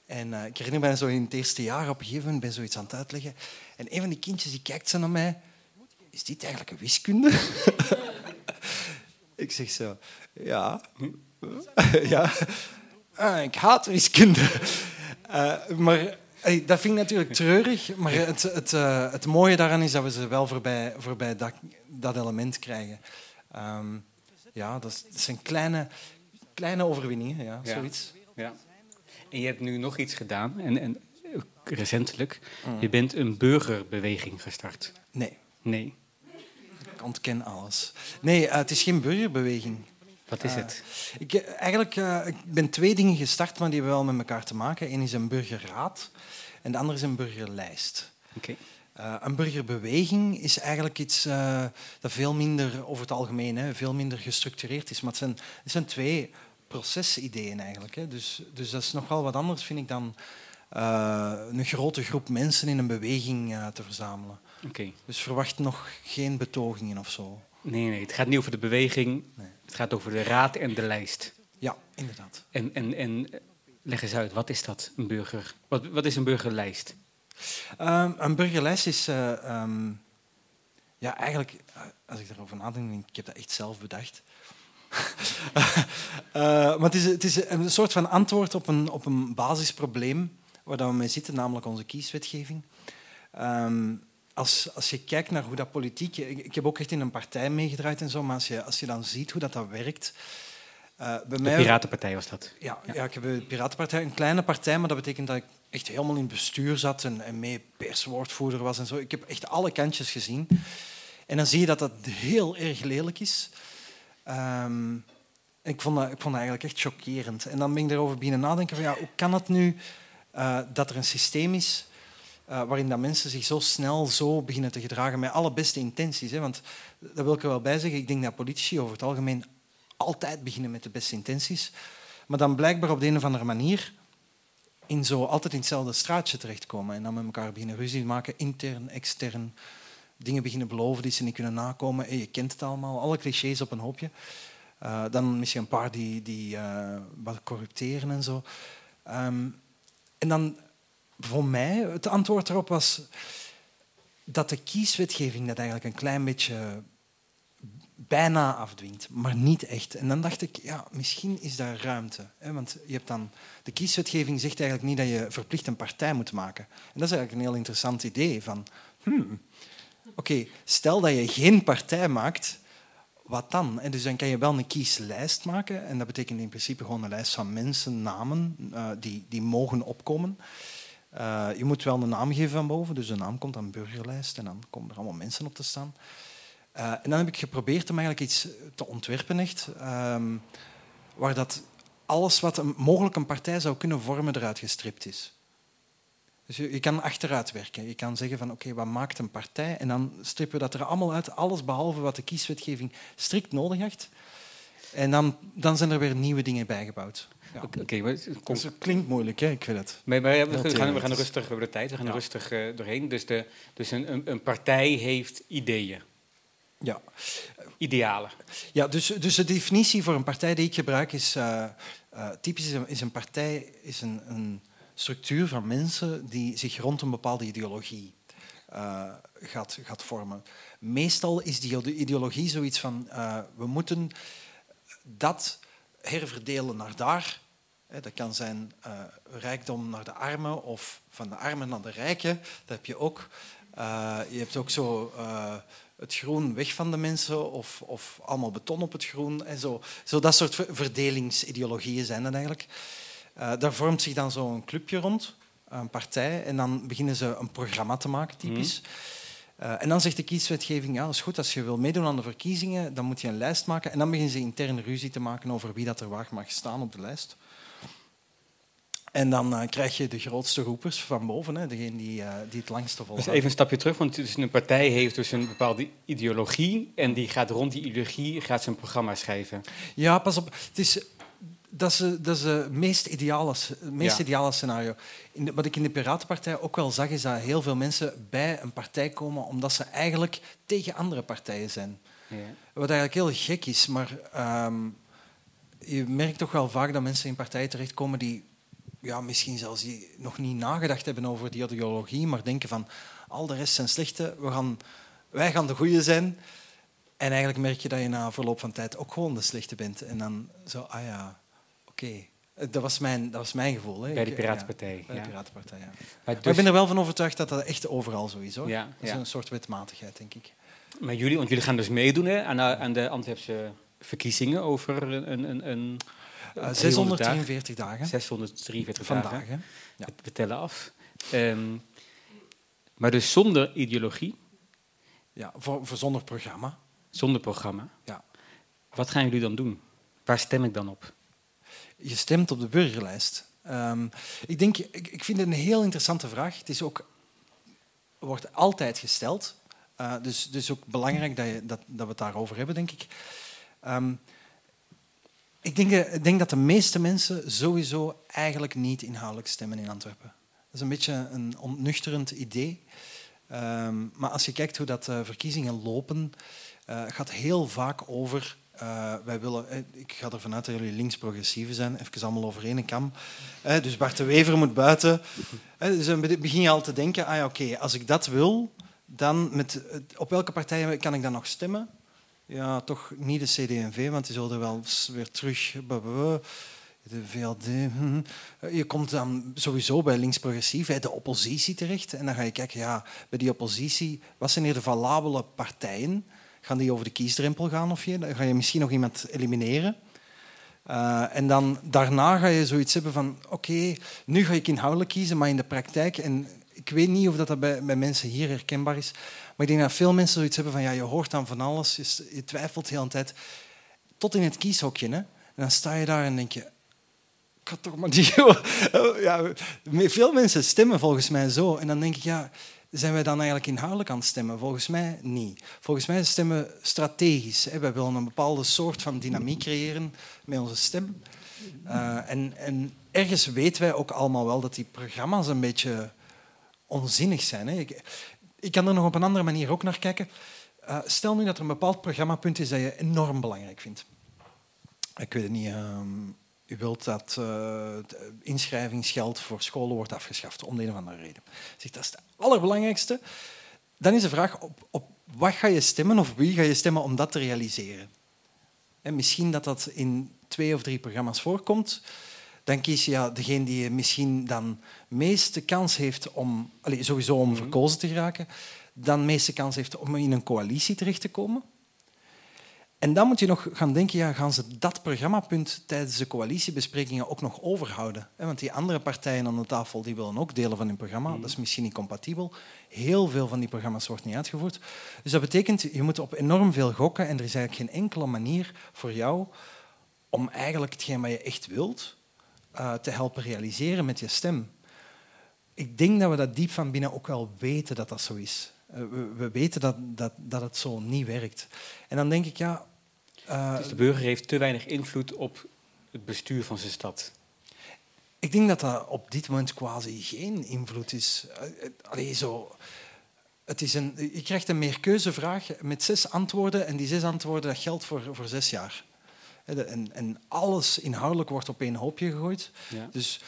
En uh, ik herinner me zo in het eerste jaar, op een gegeven moment ben zoiets aan het uitleggen. En een van die kindjes die kijkt zo naar mij. Is dit eigenlijk een wiskunde? ik zeg zo, ja. ja. Ah, ik haat wiskunde. Uh, maar hey, dat vind ik natuurlijk treurig. Maar het, het, uh, het mooie daaraan is dat we ze wel voorbij, voorbij dat, dat element krijgen. Um, ja, dat, zijn kleine, kleine overwinningen, ja, ja. zoiets. Ja. En je hebt nu nog iets gedaan, en, en recentelijk. Mm. Je bent een burgerbeweging gestart. Nee. Nee. Ik ontken alles. Nee, uh, het is geen burgerbeweging. Wat is het? Uh, ik, eigenlijk, uh, ik ben twee dingen gestart, maar die hebben wel met elkaar te maken. Eén is een burgerraad en de andere is een burgerlijst. Okay. Uh, een burgerbeweging is eigenlijk iets dat veel minder, over het algemeen, hè, veel minder gestructureerd is. Maar het zijn, het zijn twee procesideeën eigenlijk. Hè. Dus, dus dat is nogal wat anders, vind ik, dan uh, een grote groep mensen in een beweging te verzamelen. Okay. Dus verwacht nog geen betogingen of zo. Nee, nee, het gaat niet over de beweging, nee. het gaat over de raad en de lijst. Ja, inderdaad. En, en, en leg eens uit, wat is dat, een burger? Wat, wat is een burgerlijst? Um, een burgerlijst is... Uh, um, ja, eigenlijk, als ik erover nadenk, denk ik, ik heb dat echt zelf bedacht. uh, maar het is, het is een soort van antwoord op een, op een basisprobleem waar we mee zitten, namelijk onze kieswetgeving. Um, als, als je kijkt naar hoe dat politiek... Ik, ik, heb ook echt in een partij meegedraaid en zo, maar als je, als je dan ziet hoe dat, dat werkt... Uh, bij de mij, Piratenpartij was dat? Ja, ja. ja ik heb de Piratenpartij, een kleine partij, maar dat betekent dat ik echt helemaal in het bestuur zat en, en mee perswoordvoerder was en zo. Ik heb echt alle kantjes gezien. En dan zie je dat dat heel erg lelijk is. Um, ik, vond dat, ik vond dat eigenlijk echt chockerend. En dan ben ik erover beginnen nadenken van ja, hoe kan het nu uh, dat er een systeem is uh, waarin dat mensen zich zo snel zo beginnen te gedragen met alle beste intenties. Hè? Want dat wil ik er wel bij zeggen, ik denk dat politici over het algemeen altijd beginnen met de beste intenties, maar dan blijkbaar op de een of andere manier in zo altijd in hetzelfde straatje terechtkomen en dan met elkaar beginnen ruzie maken, intern, extern, dingen beginnen beloven die ze niet kunnen nakomen. En je kent het allemaal, alle clichés op een hoopje. Uh, dan misschien een paar die, die uh, wat corrupteren en zo. Um, en dan voor mij, het antwoord erop was dat de kieswetgeving dat eigenlijk een klein beetje bijna afdwingt, maar niet echt. En dan dacht ik, ja, misschien is daar ruimte. Hè? Want je hebt dan, de kieswetgeving zegt eigenlijk niet dat je verplicht een partij moet maken. En dat is eigenlijk een heel interessant idee. Van, hmm, oké, stel dat je geen partij maakt, wat dan? En dus dan kan je wel een kieslijst maken. En dat betekent in principe gewoon een lijst van mensen, namen, uh, die, die mogen opkomen. Uh, je moet wel een naam geven van boven, dus de naam komt aan burgerlijst en dan komen er allemaal mensen op te staan. Uh, en dan heb ik geprobeerd om eigenlijk iets te ontwerpen, echt, um, waar dat alles wat een, mogelijk een partij zou kunnen vormen eruit gestript is. Dus je, je kan achteruit werken. Je kan zeggen van oké, wat maakt een partij? En dan strippen we dat er allemaal uit, alles behalve wat de kieswetgeving strikt nodig heeft. En dan, dan zijn er weer nieuwe dingen bijgebouwd. Ja. Oké, okay, maar dus het klinkt moeilijk, hè? ik weet het. Maar, maar ja, we, gaan, we gaan rustig, we hebben de tijd, we gaan ja. er rustig uh, doorheen. Dus, de, dus een, een, een, partij heeft ideeën. Ja. Idealen. Ja, dus, dus de definitie voor een partij die ik gebruik is... Uh, uh, typisch is een, is een, partij is een, een structuur van mensen die zich rond een bepaalde ideologie gaat, gaat vormen. Meestal is die ideologie zoiets van... we moeten dat herverdelen naar daar. Dat kan zijn uh, rijkdom naar de armen of van de armen naar de rijken. Dat heb je ook. Uh, je hebt ook zo uh, het groen weg van de mensen of, of allemaal beton op het groen. En zo. zo dat soort verdelingsideologieën zijn dat eigenlijk. daar vormt zich dan zo'n clubje rond, een partij, en dan beginnen ze een programma te maken, typisch. Mm. Uh, en dan zegt de kieswetgeving, ja, is goed, als je wil meedoen aan de verkiezingen, dan moet je een lijst maken. En dan beginnen ze interne ruzie te maken over wie dat er waar mag staan op de lijst. En dan eh, krijg je de grootste roepers van boven, hè, degene die, eh, die het langste Dus volhouden. even een stapje terug, want dus een partij heeft dus een bepaalde ideologie en die gaat rond die ideologie gaat zijn programma schrijven. Ja, pas op. Het is, dat is, dat is het meest ideale, het meest Ja. ideale scenario. In de- wat ik in de Piratenpartij ook wel zag, is dat heel veel mensen bij een partij komen omdat ze eigenlijk tegen andere partijen zijn. Ja. Wat eigenlijk heel gek is, maar ehm, je merkt toch wel vaak dat mensen in partijen terechtkomen die ja, misschien zelfs die nog niet nagedacht hebben over die ideologie, maar denken van al de rest zijn slechte, we gaan, wij gaan de goede zijn. En eigenlijk merk je dat je na verloop van tijd ook gewoon de slechte bent. En dan zo, ah ja, oké. Eh, Dat, was mijn, dat was mijn gevoel. Hè. Bij de Ik- Piratenpartij. Ja, bij de. Piratenpartij, ja. Maar, Maar dus- ik ben er wel van overtuigd dat dat echt overal zo is. Hoor. Ja, dat is ja. een soort wetmatigheid, denk ik. maar jullie, want jullie gaan dus meedoen hè, aan, de, aan de Antwerpse verkiezingen over een, een, een, een Eh, 300 643 dagen. dagen. 643 Vandaag, dagen. Ja. We- tellen af. Ehm, maar dus zonder ideologie, Ja, voor, voor zonder programma. zonder programma. Ja. Wat gaan jullie dan doen? Waar stem ik dan op? Je stemt op de burgerlijst. Ehm, ik, denk, ik, ik vind het een heel interessante vraag. Het is ook, wordt altijd gesteld. Uh, dus dus ook belangrijk dat, je, dat, dat we het daarover hebben, denk ik. Ehm, ik, denk, eh, denk dat de meeste mensen sowieso eigenlijk niet inhoudelijk stemmen in Antwerpen. Dat is een beetje een ontnuchterend idee. Ehm, maar als je kijkt hoe dat uh, verkiezingen lopen, uh, gaat heel vaak over uh, wij willen, eh, ik ga ervan uit dat jullie links-progressieven zijn, even allemaal over één kam. Eh, dus Bart de Wever moet buiten. Eh, dus dan begin je al te denken, ah ja, oké, als ik dat wil, dan met, op welke partij kan ik dan nog stemmen? Ja, toch niet de CD&V, want die zullen wel weer terug... De VLD. Hm. Je komt dan sowieso bij links-progressief, de oppositie terecht. En dan ga je kijken, ja, bij die oppositie, wat zijn hier de valabele partijen? Gaan die over de kiesdrempel gaan of je? Dan ga je misschien nog iemand elimineren. Uh, en dan daarna ga je zoiets hebben van, oké, nu ga ik inhoudelijk kiezen, maar in de praktijk, en ik weet niet of dat, bij, bij mensen hier herkenbaar is, maar ik denk dat veel mensen zoiets hebben van, ja, je hoort dan van alles, je, twijfelt de hele tijd, tot in het kieshokje. En dan sta je daar en denk je, ik had toch maar die... ja, veel mensen stemmen volgens mij zo. En dan denk ik, ja, zijn wij dan eigenlijk inhoudelijk aan het stemmen? Volgens mij niet. Volgens mij stemmen we strategisch. Hè. Wij willen een bepaalde soort van dynamiek creëren met onze stem. Uh, en, en, ergens weten wij ook allemaal wel dat die programma's een beetje onzinnig zijn. Hè. Ik, ik, kan er nog op een andere manier ook naar kijken. Uh, stel nu dat er een bepaald programmapunt is dat je enorm belangrijk vindt. Ik weet het niet... Um, u wilt dat uh, inschrijvingsgeld voor scholen wordt afgeschaft, om de een of andere reden. Zegt, dat is het allerbelangrijkste. Dan is de vraag, op, op wat ga je stemmen of wie ga je stemmen om dat te realiseren? En misschien dat dat in twee of drie programma's voorkomt. Dan kies je ja, degene die misschien dan meeste kans heeft om, allez, sowieso om verkozen te geraken, dan meeste kans heeft om in een coalitie terecht te komen. En dan moet je nog gaan denken, ja, gaan ze dat programmapunt tijdens de coalitiebesprekingen ook nog overhouden? Want die andere partijen aan de tafel die willen ook delen van hun programma. Dat is misschien niet compatibel. Heel veel van die programma's wordt niet uitgevoerd. Dus dat betekent, je moet op enorm veel gokken en er is eigenlijk geen enkele manier voor jou om eigenlijk hetgeen wat je echt wilt uh, te helpen realiseren met je stem. Ik denk dat we dat diep van binnen ook wel weten dat dat zo is. We, we, weten dat, dat, dat het zo niet werkt. En dan denk ik, ja... Uh, dus de burger heeft te weinig invloed op het bestuur van zijn stad? Ik denk dat dat op dit moment quasi geen invloed is. Uh, allee, zo... Het is een, je krijgt een meerkeuzevraag met zes antwoorden en die zes antwoorden dat geldt voor, voor zes jaar. En, en alles inhoudelijk wordt op één hoopje gegooid. Ja. Dus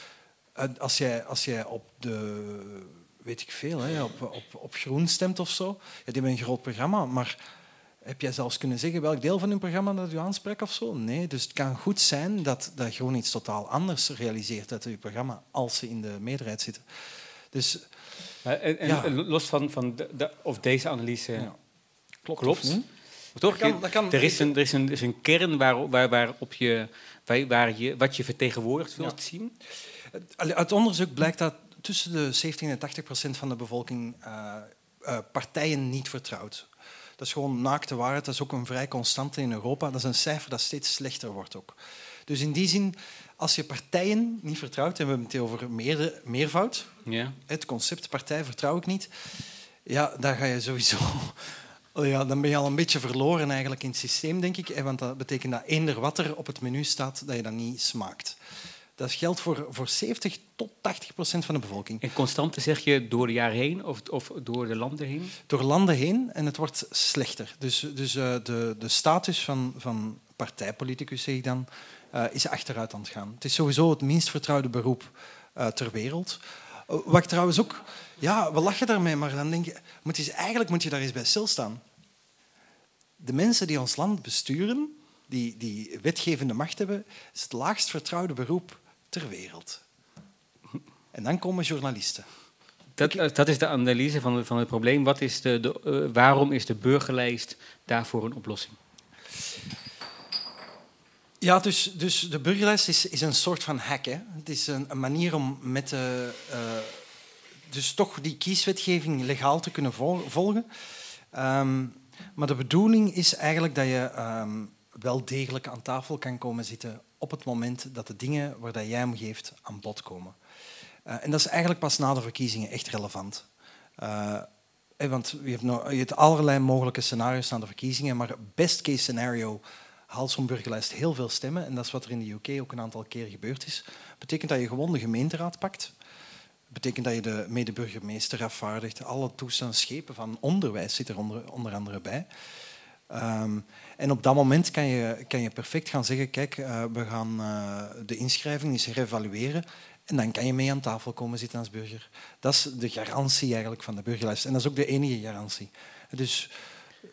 als jij, als jij op de weet ik veel, hè, op, op, op groen stemt of zo. Ja, die hebben een groot programma, maar heb jij zelfs kunnen zeggen welk deel van hun programma dat u aanspreekt of zo? Nee, dus het kan goed zijn dat, dat groen iets totaal anders realiseert uit uw programma als ze in de meerderheid zitten. Dus, en, en ja. los van, van de, de, of deze analyse ja. klopt, klopt. klopt toch? Dat kan, dat kan, er, is een, er, is een, er is een kern waar, waar, waarop je, waar, waar je wat je vertegenwoordigt wilt Ja. zien. Uit onderzoek blijkt dat tussen de 17 en 80 procent van de bevolking uh, uh, partijen niet vertrouwt. Dat is gewoon naakte waarheid. Dat is ook een vrij constante in Europa. Dat is een cijfer dat steeds slechter wordt ook. Dus in die zin, als je partijen niet vertrouwt, en we hebben het over meerde, meervoud, Ja. het concept partij vertrouw ik niet, ja, dan ga je sowieso... Ja, dan ben je al een beetje verloren eigenlijk in het systeem, denk ik. Want dat betekent dat eender wat er op het menu staat, dat je dat niet smaakt. Dat geldt voor, voor 70 tot 80 procent van de bevolking. En constante zeg je door de jaren heen of, of door de landen heen? Door landen heen en het wordt slechter. Dus, dus eh, de, de status van, van partijpoliticus, zeg ik dan, eh, is achteruit aan het gaan. Het is sowieso het minst vertrouwde beroep eh, ter wereld. Wat ik trouwens ook... Ja, we lachen daarmee, maar dan denk je... Moet je eigenlijk moet je daar eens bij stilstaan. De mensen die ons land besturen, die, die wetgevende macht hebben, is het laagst vertrouwde beroep ter wereld. En dan komen journalisten. Dat, eh, dat is de analyse van, van het probleem. Wat is de, de, eh, waarom is de burgerlijst daarvoor een oplossing? Ja, dus, dus de burgerlijst is, is een soort van hack. Hè. Het is een, een manier om met de, eh, dus toch die kieswetgeving legaal te kunnen vol- volgen. Ehm, maar de bedoeling is eigenlijk dat je ehm, wel degelijk aan tafel kan komen zitten op het moment dat de dingen waar dat jij om geeft aan bod komen. Eh, en dat is eigenlijk pas na de verkiezingen echt relevant. Eh, hè, want je hebt, allerlei mogelijke scenario's na de verkiezingen, maar best case scenario haalt zo'n burgerlijst heel veel stemmen. En dat is wat er in de UK ook een aantal keer gebeurd is. betekent dat je gewoon de gemeenteraad pakt. betekent dat je de medeburgemeester afvaardigt. Alle toestanden schepen van onderwijs zit er onder, onder andere bij. Ehm, en op dat moment kan je, kan je perfect gaan zeggen, kijk, eh, we gaan eh, de inschrijving eens herevalueren. En dan kan je mee aan tafel komen zitten als burger. Dat is de garantie eigenlijk van de burgerlijst. En dat is ook de enige garantie. Dus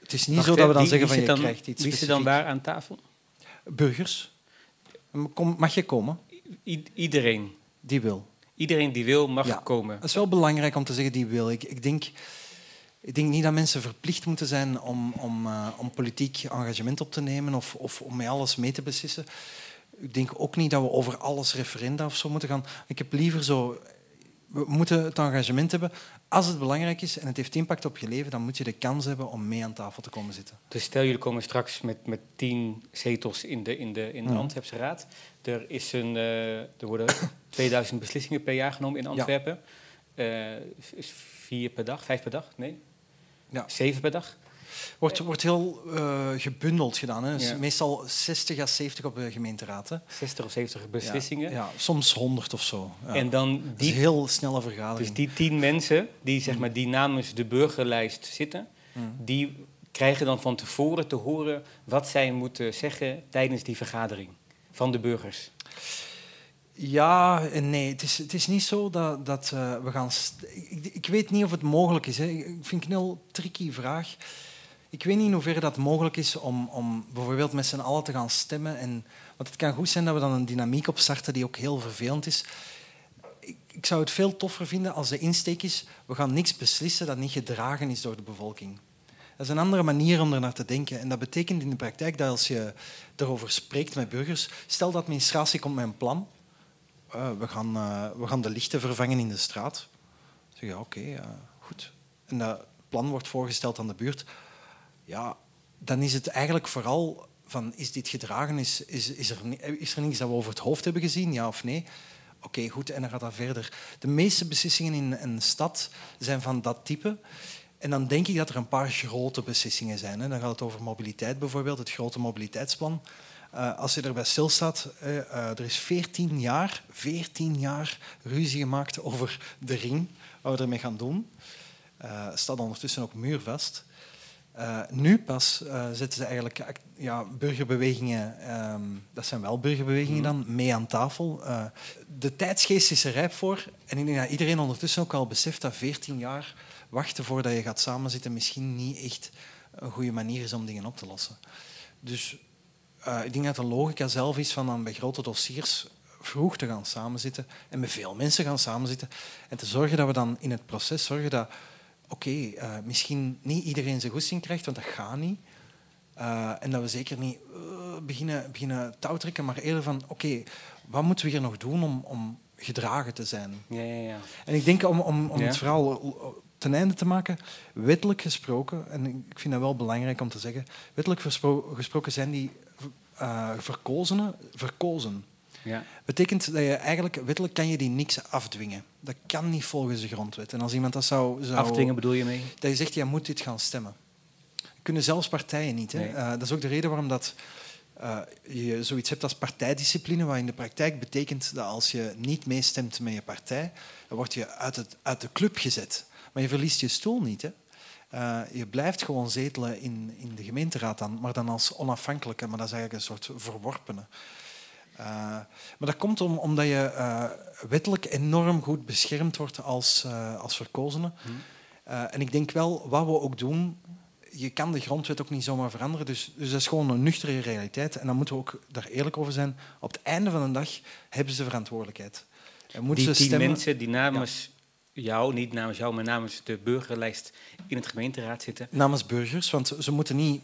het is niet Wacht, zo dat we dan wie- zeggen van je dan- krijgt iets Wie zit dan waar aan tafel? Burgers. Kom, mag je komen? I- iedereen. Die wil. Iedereen die wil mag Ja. komen. Het is wel belangrijk om te zeggen die wil. Ik, ik, denk, ik denk niet dat mensen verplicht moeten zijn om, om, eh, om politiek engagement op te nemen of, of om met alles mee te beslissen. Ik denk ook niet dat we over alles referenda of zo moeten gaan. Ik heb liever zo... We moeten het engagement hebben. Als het belangrijk is en het heeft impact op je leven, dan moet je de kans hebben om mee aan tafel te komen zitten. Dus stel jullie komen straks met, met tien zetels in de, in de, in de Ja. Antwerpse Raad. Er, is een, eh, er worden 2000 beslissingen per jaar genomen in Antwerpen. Eh, is vier per dag, vijf per dag? Nee? Ja. Zeven per dag? Wordt, wordt heel eh, gebundeld gedaan. Hè. Dus Ja. Meestal 60 à 70 op de gemeenteraad. Hè. 60 of 70 beslissingen. Ja, ja, soms 100 of zo. En dan die, heel snelle vergadering. dus die tien mensen die, zeg maar, die namens de burgerlijst zitten, Mm. die krijgen dan van tevoren te horen wat zij moeten zeggen tijdens die vergadering van de burgers. Ja en nee. Het is, het is niet zo dat, dat eh, we gaan... Ik, ik weet niet of het mogelijk is. Hè. Ik vind het een heel tricky vraag. Ik weet niet in hoeverre dat mogelijk is om, om bijvoorbeeld met z'n allen te gaan stemmen. En, want het kan goed zijn dat we dan een dynamiek opstarten die ook heel vervelend is. Ik, ik zou het veel toffer vinden als de insteek is... We gaan niks beslissen dat niet gedragen is door de bevolking. Dat is een andere manier om er naar te denken. En dat betekent in de praktijk dat als je erover spreekt met burgers... Stel de administratie komt met een plan... Eh, we, gaan, eh, we gaan de lichten vervangen in de straat. Zeg, ja, oké, eh, goed. En dat plan wordt voorgesteld aan de buurt. Ja, dan is het eigenlijk vooral van, is dit gedragen? Is, is, is, er, is er niets dat we over het hoofd hebben gezien, ja of nee? Oké, goed, en dan gaat dat verder. De meeste beslissingen in een stad zijn van dat type. En dan denk ik dat er een paar grote beslissingen zijn. Hè. Dan gaat het over mobiliteit bijvoorbeeld, het grote mobiliteitsplan. Eh, als je erbij stilstaat, eh, eh, er is 14 jaar, 14 jaar ruzie gemaakt over de ring, wat we ermee gaan doen. Staat ondertussen ook muurvast. Nu pas zetten ze eigenlijk ja, burgerbewegingen, ehm, dat zijn wel burgerbewegingen dan, mee aan tafel. De tijdsgeest is er rijp voor. En ik denk dat iedereen ondertussen ook al beseft dat 14 jaar wachten voordat je gaat samenzitten misschien niet echt een goede manier is om dingen op te lossen. Dus eh, ik denk dat de logica zelf is van dan bij grote dossiers vroeg te gaan samenzitten en met veel mensen gaan samenzitten en te zorgen dat we dan in het proces zorgen dat oké, eh, misschien niet iedereen zijn goesting krijgt, want dat gaat niet. Eh, en dat we zeker niet beginnen, beginnen touwtrekken, maar eerder van oké, wat moeten we hier nog doen om, om gedragen te zijn? Ja, ja, ja. En ik denk om, om, om Ja. het verhaal ten einde te maken, wettelijk gesproken, en ik vind dat wel belangrijk om te zeggen, wettelijk gesproken zijn die uh, verkozenen, verkozen. Ja. Betekent dat je eigenlijk, wettelijk kan je die niks afdwingen. Dat kan niet volgens de grondwet. En als iemand dat zou... zou Afdwingen bedoel je mee? Dat je zegt, jij moet dit gaan stemmen. Kunnen zelfs partijen niet. Hè? Nee. Uh, dat is ook de reden waarom dat, uh, je zoiets hebt als partijdiscipline, wat in de praktijk betekent dat als je niet meestemt met je partij, dan word je uit, het, uit de club gezet. Maar je verliest je stoel niet. Hè? Uh, je blijft gewoon zetelen in, in de gemeenteraad, dan, maar dan als onafhankelijke, maar dat is eigenlijk een soort verworpene. Uh, maar dat komt om, omdat je uh, wettelijk enorm goed beschermd wordt als, als verkozene. Hmm. en ik denk wel, wat we ook doen, je kan de grondwet ook niet zomaar veranderen. Dus, dus dat is gewoon een nuchtere realiteit. En dan moeten we ook daar eerlijk over zijn. Op het einde van de dag hebben ze verantwoordelijkheid. En moeten die, ze stemmen... die mensen die namens ja. Jou, niet namens jou, maar namens de burgerlijst in het gemeenteraad zitten. Namens burgers, want ze moeten niet.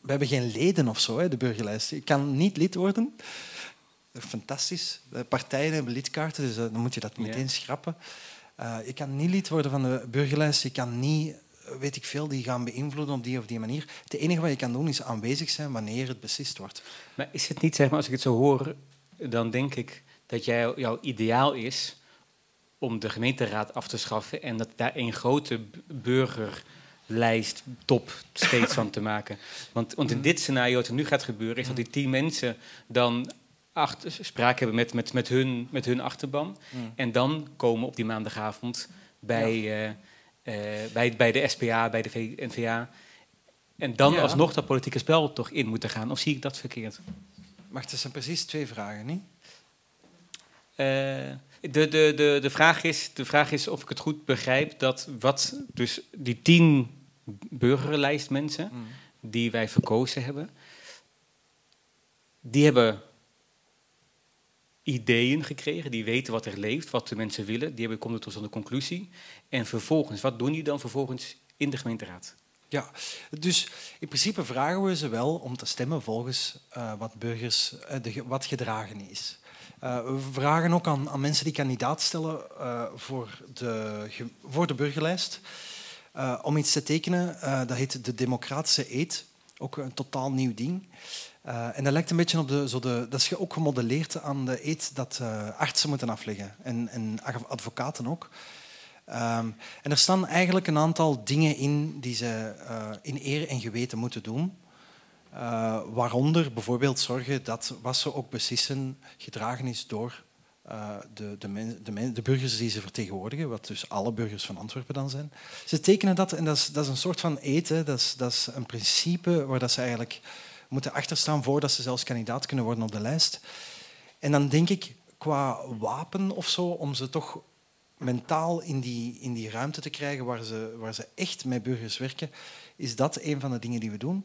We hebben geen leden of zo, hè, de burgerlijst. Je kan niet lid worden. Fantastisch. De partijen hebben lidkaarten, dus dan moet je dat meteen ja. schrappen. Uh, je kan niet lid worden van de burgerlijst. Je kan niet weet ik veel, die gaan beïnvloeden op die of die manier. Het enige wat je kan doen is aanwezig zijn wanneer het beslist wordt. Maar is het niet, zeg maar, als ik het zo hoor, dan denk ik dat jij, jouw ideaal is om de gemeenteraad af te schaffen en dat daar een grote burgerlijst top steeds van te maken. Want, want in dit scenario wat er nu gaat gebeuren, is dat die tien mensen dan achter, sprake hebben met, met, met, hun, met hun achterban. Mm. En dan komen op die maandagavond bij, ja. uh, uh, bij, bij de SPA, bij de NVA. En dan ja. alsnog dat politieke spel toch in moeten gaan. Of zie ik dat verkeerd? Maar het zijn precies twee vragen, niet? Uh, de, de, de, de, vraag is, de vraag is of ik het goed begrijp dat wat dus die tien burgerlijstmensen mm. die wij verkozen hebben, die hebben ideeën gekregen, die weten wat er leeft, wat de mensen willen, die hebben, komen tot een conclusie. En vervolgens, wat doen die dan vervolgens in de gemeenteraad? Ja, dus in principe vragen we ze wel om te stemmen volgens uh, wat burgers, uh, de, wat gedragen is. Uh, we vragen ook aan, aan, mensen die kandidaat stellen voor, de, voor de burgerlijst om iets te tekenen. dat heet de democratische eed, ook een totaal nieuw ding. En dat lijkt een beetje op de, zo de... Dat is ook gemodelleerd aan de eet dat artsen moeten afleggen. En, en advocaten ook. Um, en er staan eigenlijk een aantal dingen in die ze in eer en geweten moeten doen. Waaronder bijvoorbeeld zorgen dat wat ze ook beslissen gedragen is door de, de, de, de, burgers die ze vertegenwoordigen, wat dus alle burgers van Antwerpen dan zijn. Ze tekenen dat en dat is, dat is een soort van eten, dat is, dat is een principe waar dat ze eigenlijk moeten achterstaan voordat ze zelfs kandidaat kunnen worden op de lijst. En dan denk ik, qua wapen of zo, om ze toch mentaal in die, in die ruimte te krijgen waar ze, waar ze echt met burgers werken, is dat een van de dingen die we doen.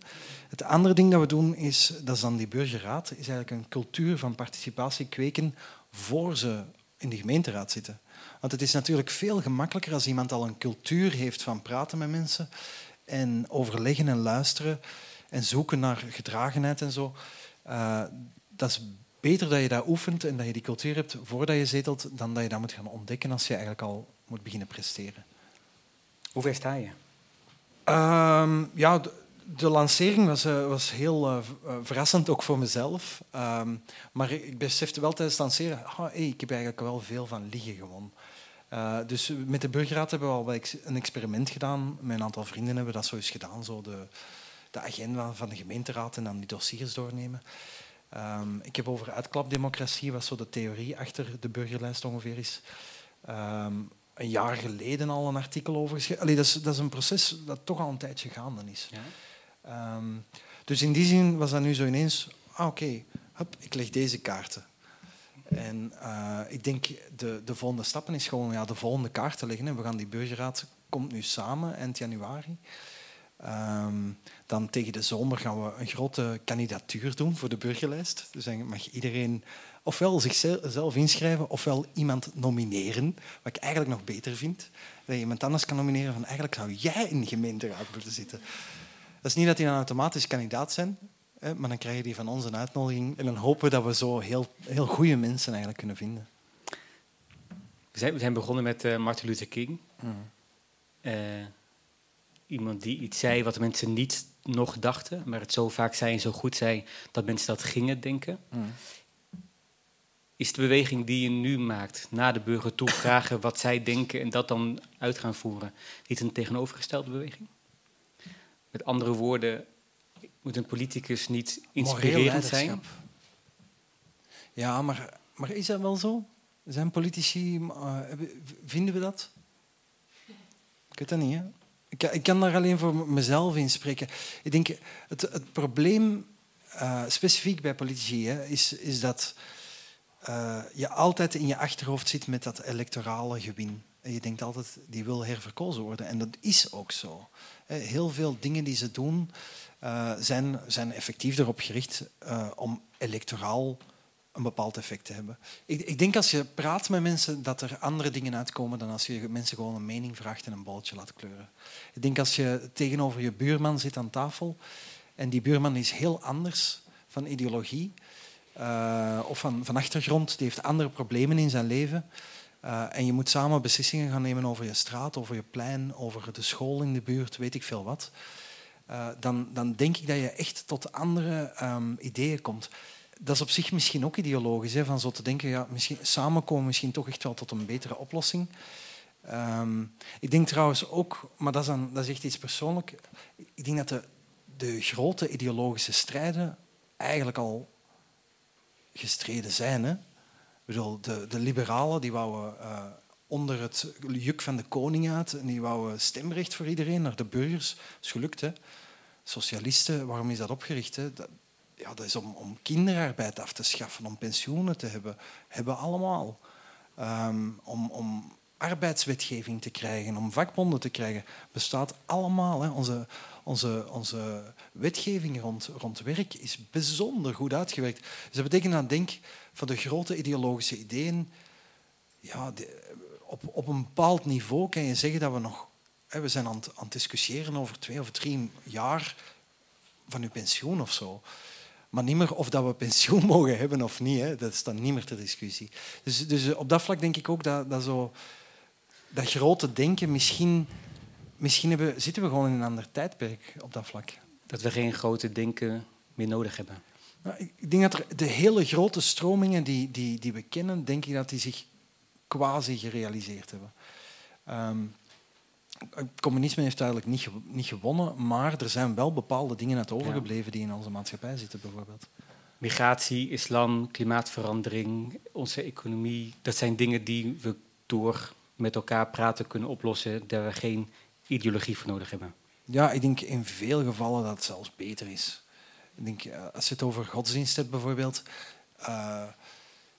Het andere ding dat we doen, is, dat is dan die burgerraad, is eigenlijk een cultuur van participatie kweken voor ze in de gemeenteraad zitten. Want het is natuurlijk veel gemakkelijker als iemand al een cultuur heeft van praten met mensen en overleggen en luisteren en zoeken naar gedragenheid en zo. Uh, dat is beter dat je dat oefent en dat je die cultuur hebt voordat je zetelt, dan dat je dat moet gaan ontdekken als je eigenlijk al moet beginnen presteren. Hoe ver sta je? Um, ja, de, lancering was, uh, was heel uh, verrassend, ook voor mezelf. Um, maar ik besefte wel tijdens het lanceren, oh, ik heb eigenlijk wel veel van liggen gewoon. Dus met de burgerraad hebben we al een experiment gedaan. Een aantal vrienden hebben dat zo eens gedaan. Zo de, de agenda van de gemeenteraad en dan die dossiers doornemen. Um, ik heb over uitklapdemocratie, wat zo de theorie achter de burgerlijst ongeveer is, een jaar geleden al een artikel over geschreven. Allee, dat, is, dat is een proces dat toch al een tijdje gaande is. Ja? Um, dus in die zin was dat nu zo ineens, ah, oké, okay, ik leg deze kaarten. En uh, ik denk, de, de volgende stappen is gewoon ja, de volgende kaarten leggen. En we gaan die burgerraad, komt nu samen eind januari. Um, dan tegen de zomer gaan we een grote kandidatuur doen voor de burgerlijst. Dus dan mag iedereen ofwel zichzelf inschrijven ofwel iemand nomineren. Wat ik eigenlijk nog beter vind. Dat je iemand anders kan nomineren van eigenlijk zou jij in de gemeenteraad moeten zitten. Dat is niet dat die dan automatisch kandidaat zijn, hè, maar dan krijg je die van ons een uitnodiging. En dan hopen we dat we zo heel, heel goede mensen eigenlijk kunnen vinden. We zijn, we zijn begonnen met uh, Martin Luther King. Mm. Uh, iemand die iets zei wat de mensen niet nog dachten, maar het zo vaak zei en zo goed zei dat mensen dat gingen denken. Mm. Is de beweging die je nu maakt, naar de burger toe vragen wat zij denken en dat dan uit gaan voeren, niet een tegenovergestelde beweging? Met andere woorden, moet een politicus niet inspirerend zijn? Ja, maar, maar is dat wel zo? Zijn politici, eh, vinden we dat? Ik weet dat niet. Hè? Ik, kan- ik kan daar alleen voor mezelf in spreken. Ik denk, het, het probleem, eh, specifiek bij politici, hè, is, is dat eh, je altijd in je achterhoofd zit met dat electorale gewin. En je denkt altijd, die wil herverkozen worden. En dat is ook zo. Hè, Heel veel dingen die ze doen, eh, zijn, zijn effectief erop gericht eh, om electoraal een bepaald effect te hebben. Ik, ik denk als je praat met mensen dat er andere dingen uitkomen dan als je mensen gewoon een mening vraagt en een bolletje laat kleuren. Ik denk als je tegenover je buurman zit aan tafel en die buurman is heel anders van ideologie eh, of van, van achtergrond, die heeft andere problemen in zijn leven. eh, en je moet samen beslissingen gaan nemen over je straat, over je plein, over de school in de buurt, weet ik veel wat. Eh, dan, dan denk ik dat je echt tot andere ehm, ideeën komt. Dat is op zich misschien ook ideologisch, hè, van zo te denken, ja, misschien, samen komen we misschien toch echt wel tot een betere oplossing. Ehm, ik denk trouwens ook, maar dat is, dan, dat is echt iets persoonlijk, ik denk dat de, de grote ideologische strijden eigenlijk al gestreden zijn. Hè? Bedoel, de, de liberalen die wouden eh, onder het juk van de koning uit en die wouden stemrecht voor iedereen, naar de burgers. Dat is gelukt, hè? Socialisten, waarom is dat opgericht? Hè? Dat, ja, dat is om, om kinderarbeid af te schaffen, om pensioenen te hebben. Hebben allemaal. Ehm, om, om arbeidswetgeving te krijgen, om vakbonden te krijgen. Bestaat allemaal. Hè. Onze, onze, onze wetgeving rond, rond werk is bijzonder goed uitgewerkt. Dus dat betekent dat, denk van de grote ideologische ideeën, ja, op, op een bepaald niveau kan je zeggen dat we nog... Hè, we zijn aan het, aan het discussiëren over twee of drie jaar van uw pensioen of zo. Maar niet meer of dat we pensioen mogen hebben of niet, hè, dat is dan niet meer ter discussie. Dus, dus op dat vlak denk ik ook dat, dat, zo, dat grote denken, misschien, misschien hebben, zitten we gewoon in een ander tijdperk op dat vlak. Dat we geen grote denken meer nodig hebben. Nou, ik denk dat er de hele grote stromingen die, die, die we kennen, denk ik dat die zich quasi gerealiseerd hebben. Ehm, het communisme heeft eigenlijk niet, niet gewonnen, maar er zijn wel bepaalde dingen uit overgebleven die in onze maatschappij zitten, bijvoorbeeld. Migratie, islam, klimaatverandering, onze economie. Dat zijn dingen die we door met elkaar praten kunnen oplossen. Daar we geen ideologie voor nodig hebben. Ja, ik denk in veel gevallen dat het zelfs beter is. Ik denk, eh, als je het over godsdienst hebt bijvoorbeeld, eh,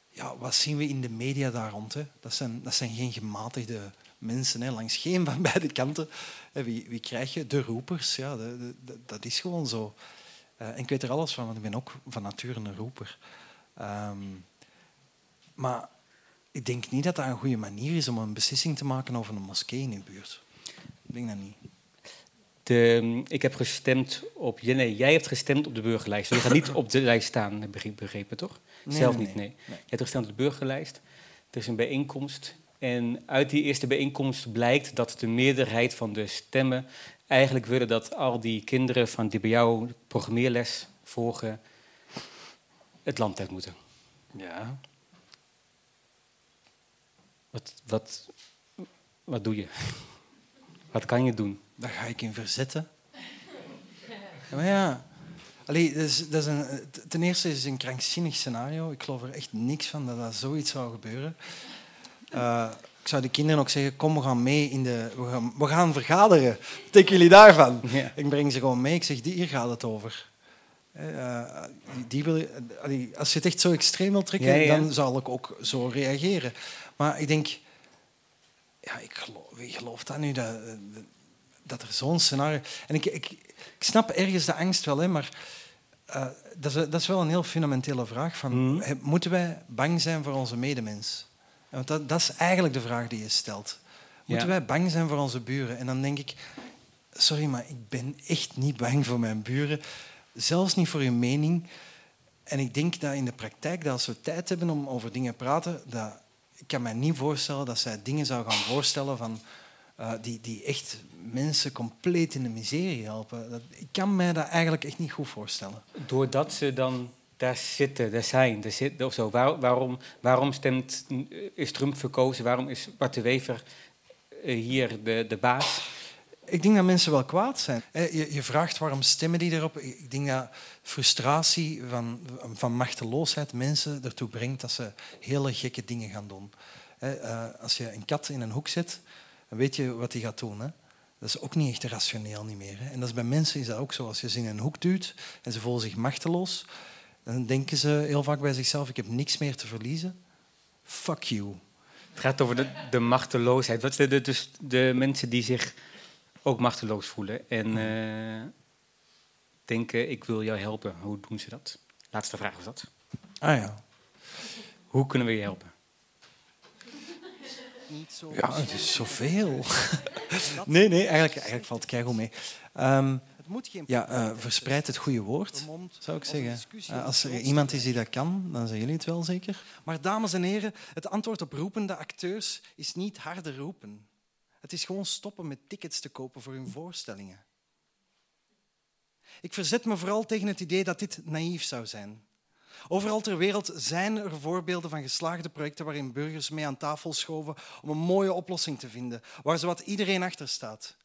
ja, wat zien we in de media daar rond? Hè? Dat, zijn, dat zijn geen gematigde mensen, hè? langs geen van beide kanten. Wie, wie krijg je? De roepers, ja, de- de- de- dat is gewoon zo. Eh, en ik weet er alles van, want ik ben ook van nature een roeper. Ehm, maar ik denk niet dat dat een goede manier is om een beslissing te maken over een moskee in je buurt. Ik denk dat niet. De, ik heb gestemd op... Nee, jij hebt gestemd op de burgerlijst. Je gaat niet op de lijst staan, heb ik begrepen, toch? Nee, Zelf nee, niet, nee. nee. Je hebt gestemd op de burgerlijst. Er is een bijeenkomst. En uit die eerste bijeenkomst blijkt dat de meerderheid van de stemmen eigenlijk willen dat al die kinderen van die bij jou programmeerles volgen het land uit moeten. Ja. Wat, wat, wat doe je? Wat kan je doen? Daar ga ik in verzetten. Ja, maar ja. Allee, dat is, dat is een, ten eerste is het een krankzinnig scenario. Ik geloof er echt niks van dat dat zoiets zou gebeuren. Eh, ik zou de kinderen ook zeggen, kom, we gaan mee in de... We gaan, we gaan vergaderen. Wat jullie daarvan? Ja. Ik breng ze gewoon mee. Ik zeg, hier gaat het over. Eh, die, die wil, allee, als je het echt zo extreem wil trekken, ja. dan zal ik ook zo reageren. Maar ik denk... Ja, ik geloof, dat nu? Dat, dat er zo'n scenario... En ik, ik, ik snap ergens de angst wel, hè, maar eh, dat, is, dat is wel een heel fundamentele vraag. Van, he- Moeten wij bang zijn voor onze medemens? Want dat, dat is eigenlijk de vraag die je stelt. Moeten Ja. wij bang zijn voor onze buren? En dan denk ik, sorry, maar ik ben echt niet bang voor mijn buren. Zelfs niet voor hun mening. En ik denk dat in de praktijk, dat als we tijd hebben om over dingen te praten, dat, ik kan me niet voorstellen dat zij dingen zou gaan voorstellen van, eh, die, die echt mensen compleet in de miserie helpen. Dat, ik kan mij dat eigenlijk echt niet goed voorstellen. Doordat ze dan daar zitten, daar zijn, daar zitten, of zo. Waar- waarom, waarom stemt, is Trump verkozen? Waarom is Bart de Wever eh, hier de, de baas? Ik denk dat mensen wel kwaad zijn. Je, vraagt waarom stemmen die erop. Ik denk dat frustratie van, van machteloosheid mensen ertoe brengt dat ze hele gekke dingen gaan doen. Eh, Als je een kat in een hoek zet, dan weet je wat hij gaat doen. Hè? Dat is ook niet echt rationeel niet meer. Hè? En dat is bij mensen is dat ook zo. Als je ze in een hoek duwt en ze voelen zich machteloos, dan denken ze heel vaak bij zichzelf: ik heb niks meer te verliezen. Fuck you. Het gaat over de, de machteloosheid. Wat zijn dus de mensen die zich ook machteloos voelen en eh, denken: ik wil jou helpen. Hoe doen ze dat? Laatste vraag was dat. Ah ja. Hoe kunnen we je helpen? Niet zo. Ja, het is zoveel. nee, nee, eigenlijk, eigenlijk valt het keigoed mee. Ehm, Het moet geen ja, eh, verspreid het goede woord, zou ik zeggen. Eh, als er iemand is die dat kan, dan zijn jullie het wel zeker. Maar dames en heren, het antwoord op roepende acteurs is niet harder roepen. Het is gewoon stoppen met tickets te kopen voor hun voorstellingen. Ik verzet me vooral tegen het idee dat dit naïef zou zijn. Overal ter wereld zijn er voorbeelden van geslaagde projecten waarin burgers mee aan tafel schoven om een mooie oplossing te vinden, waar zowat iedereen achter staat.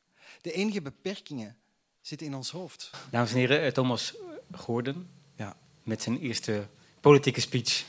De enige beperkingen zitten in ons hoofd. Dames en heren, eh, Thomas Gordon Ja. met zijn eerste politieke speech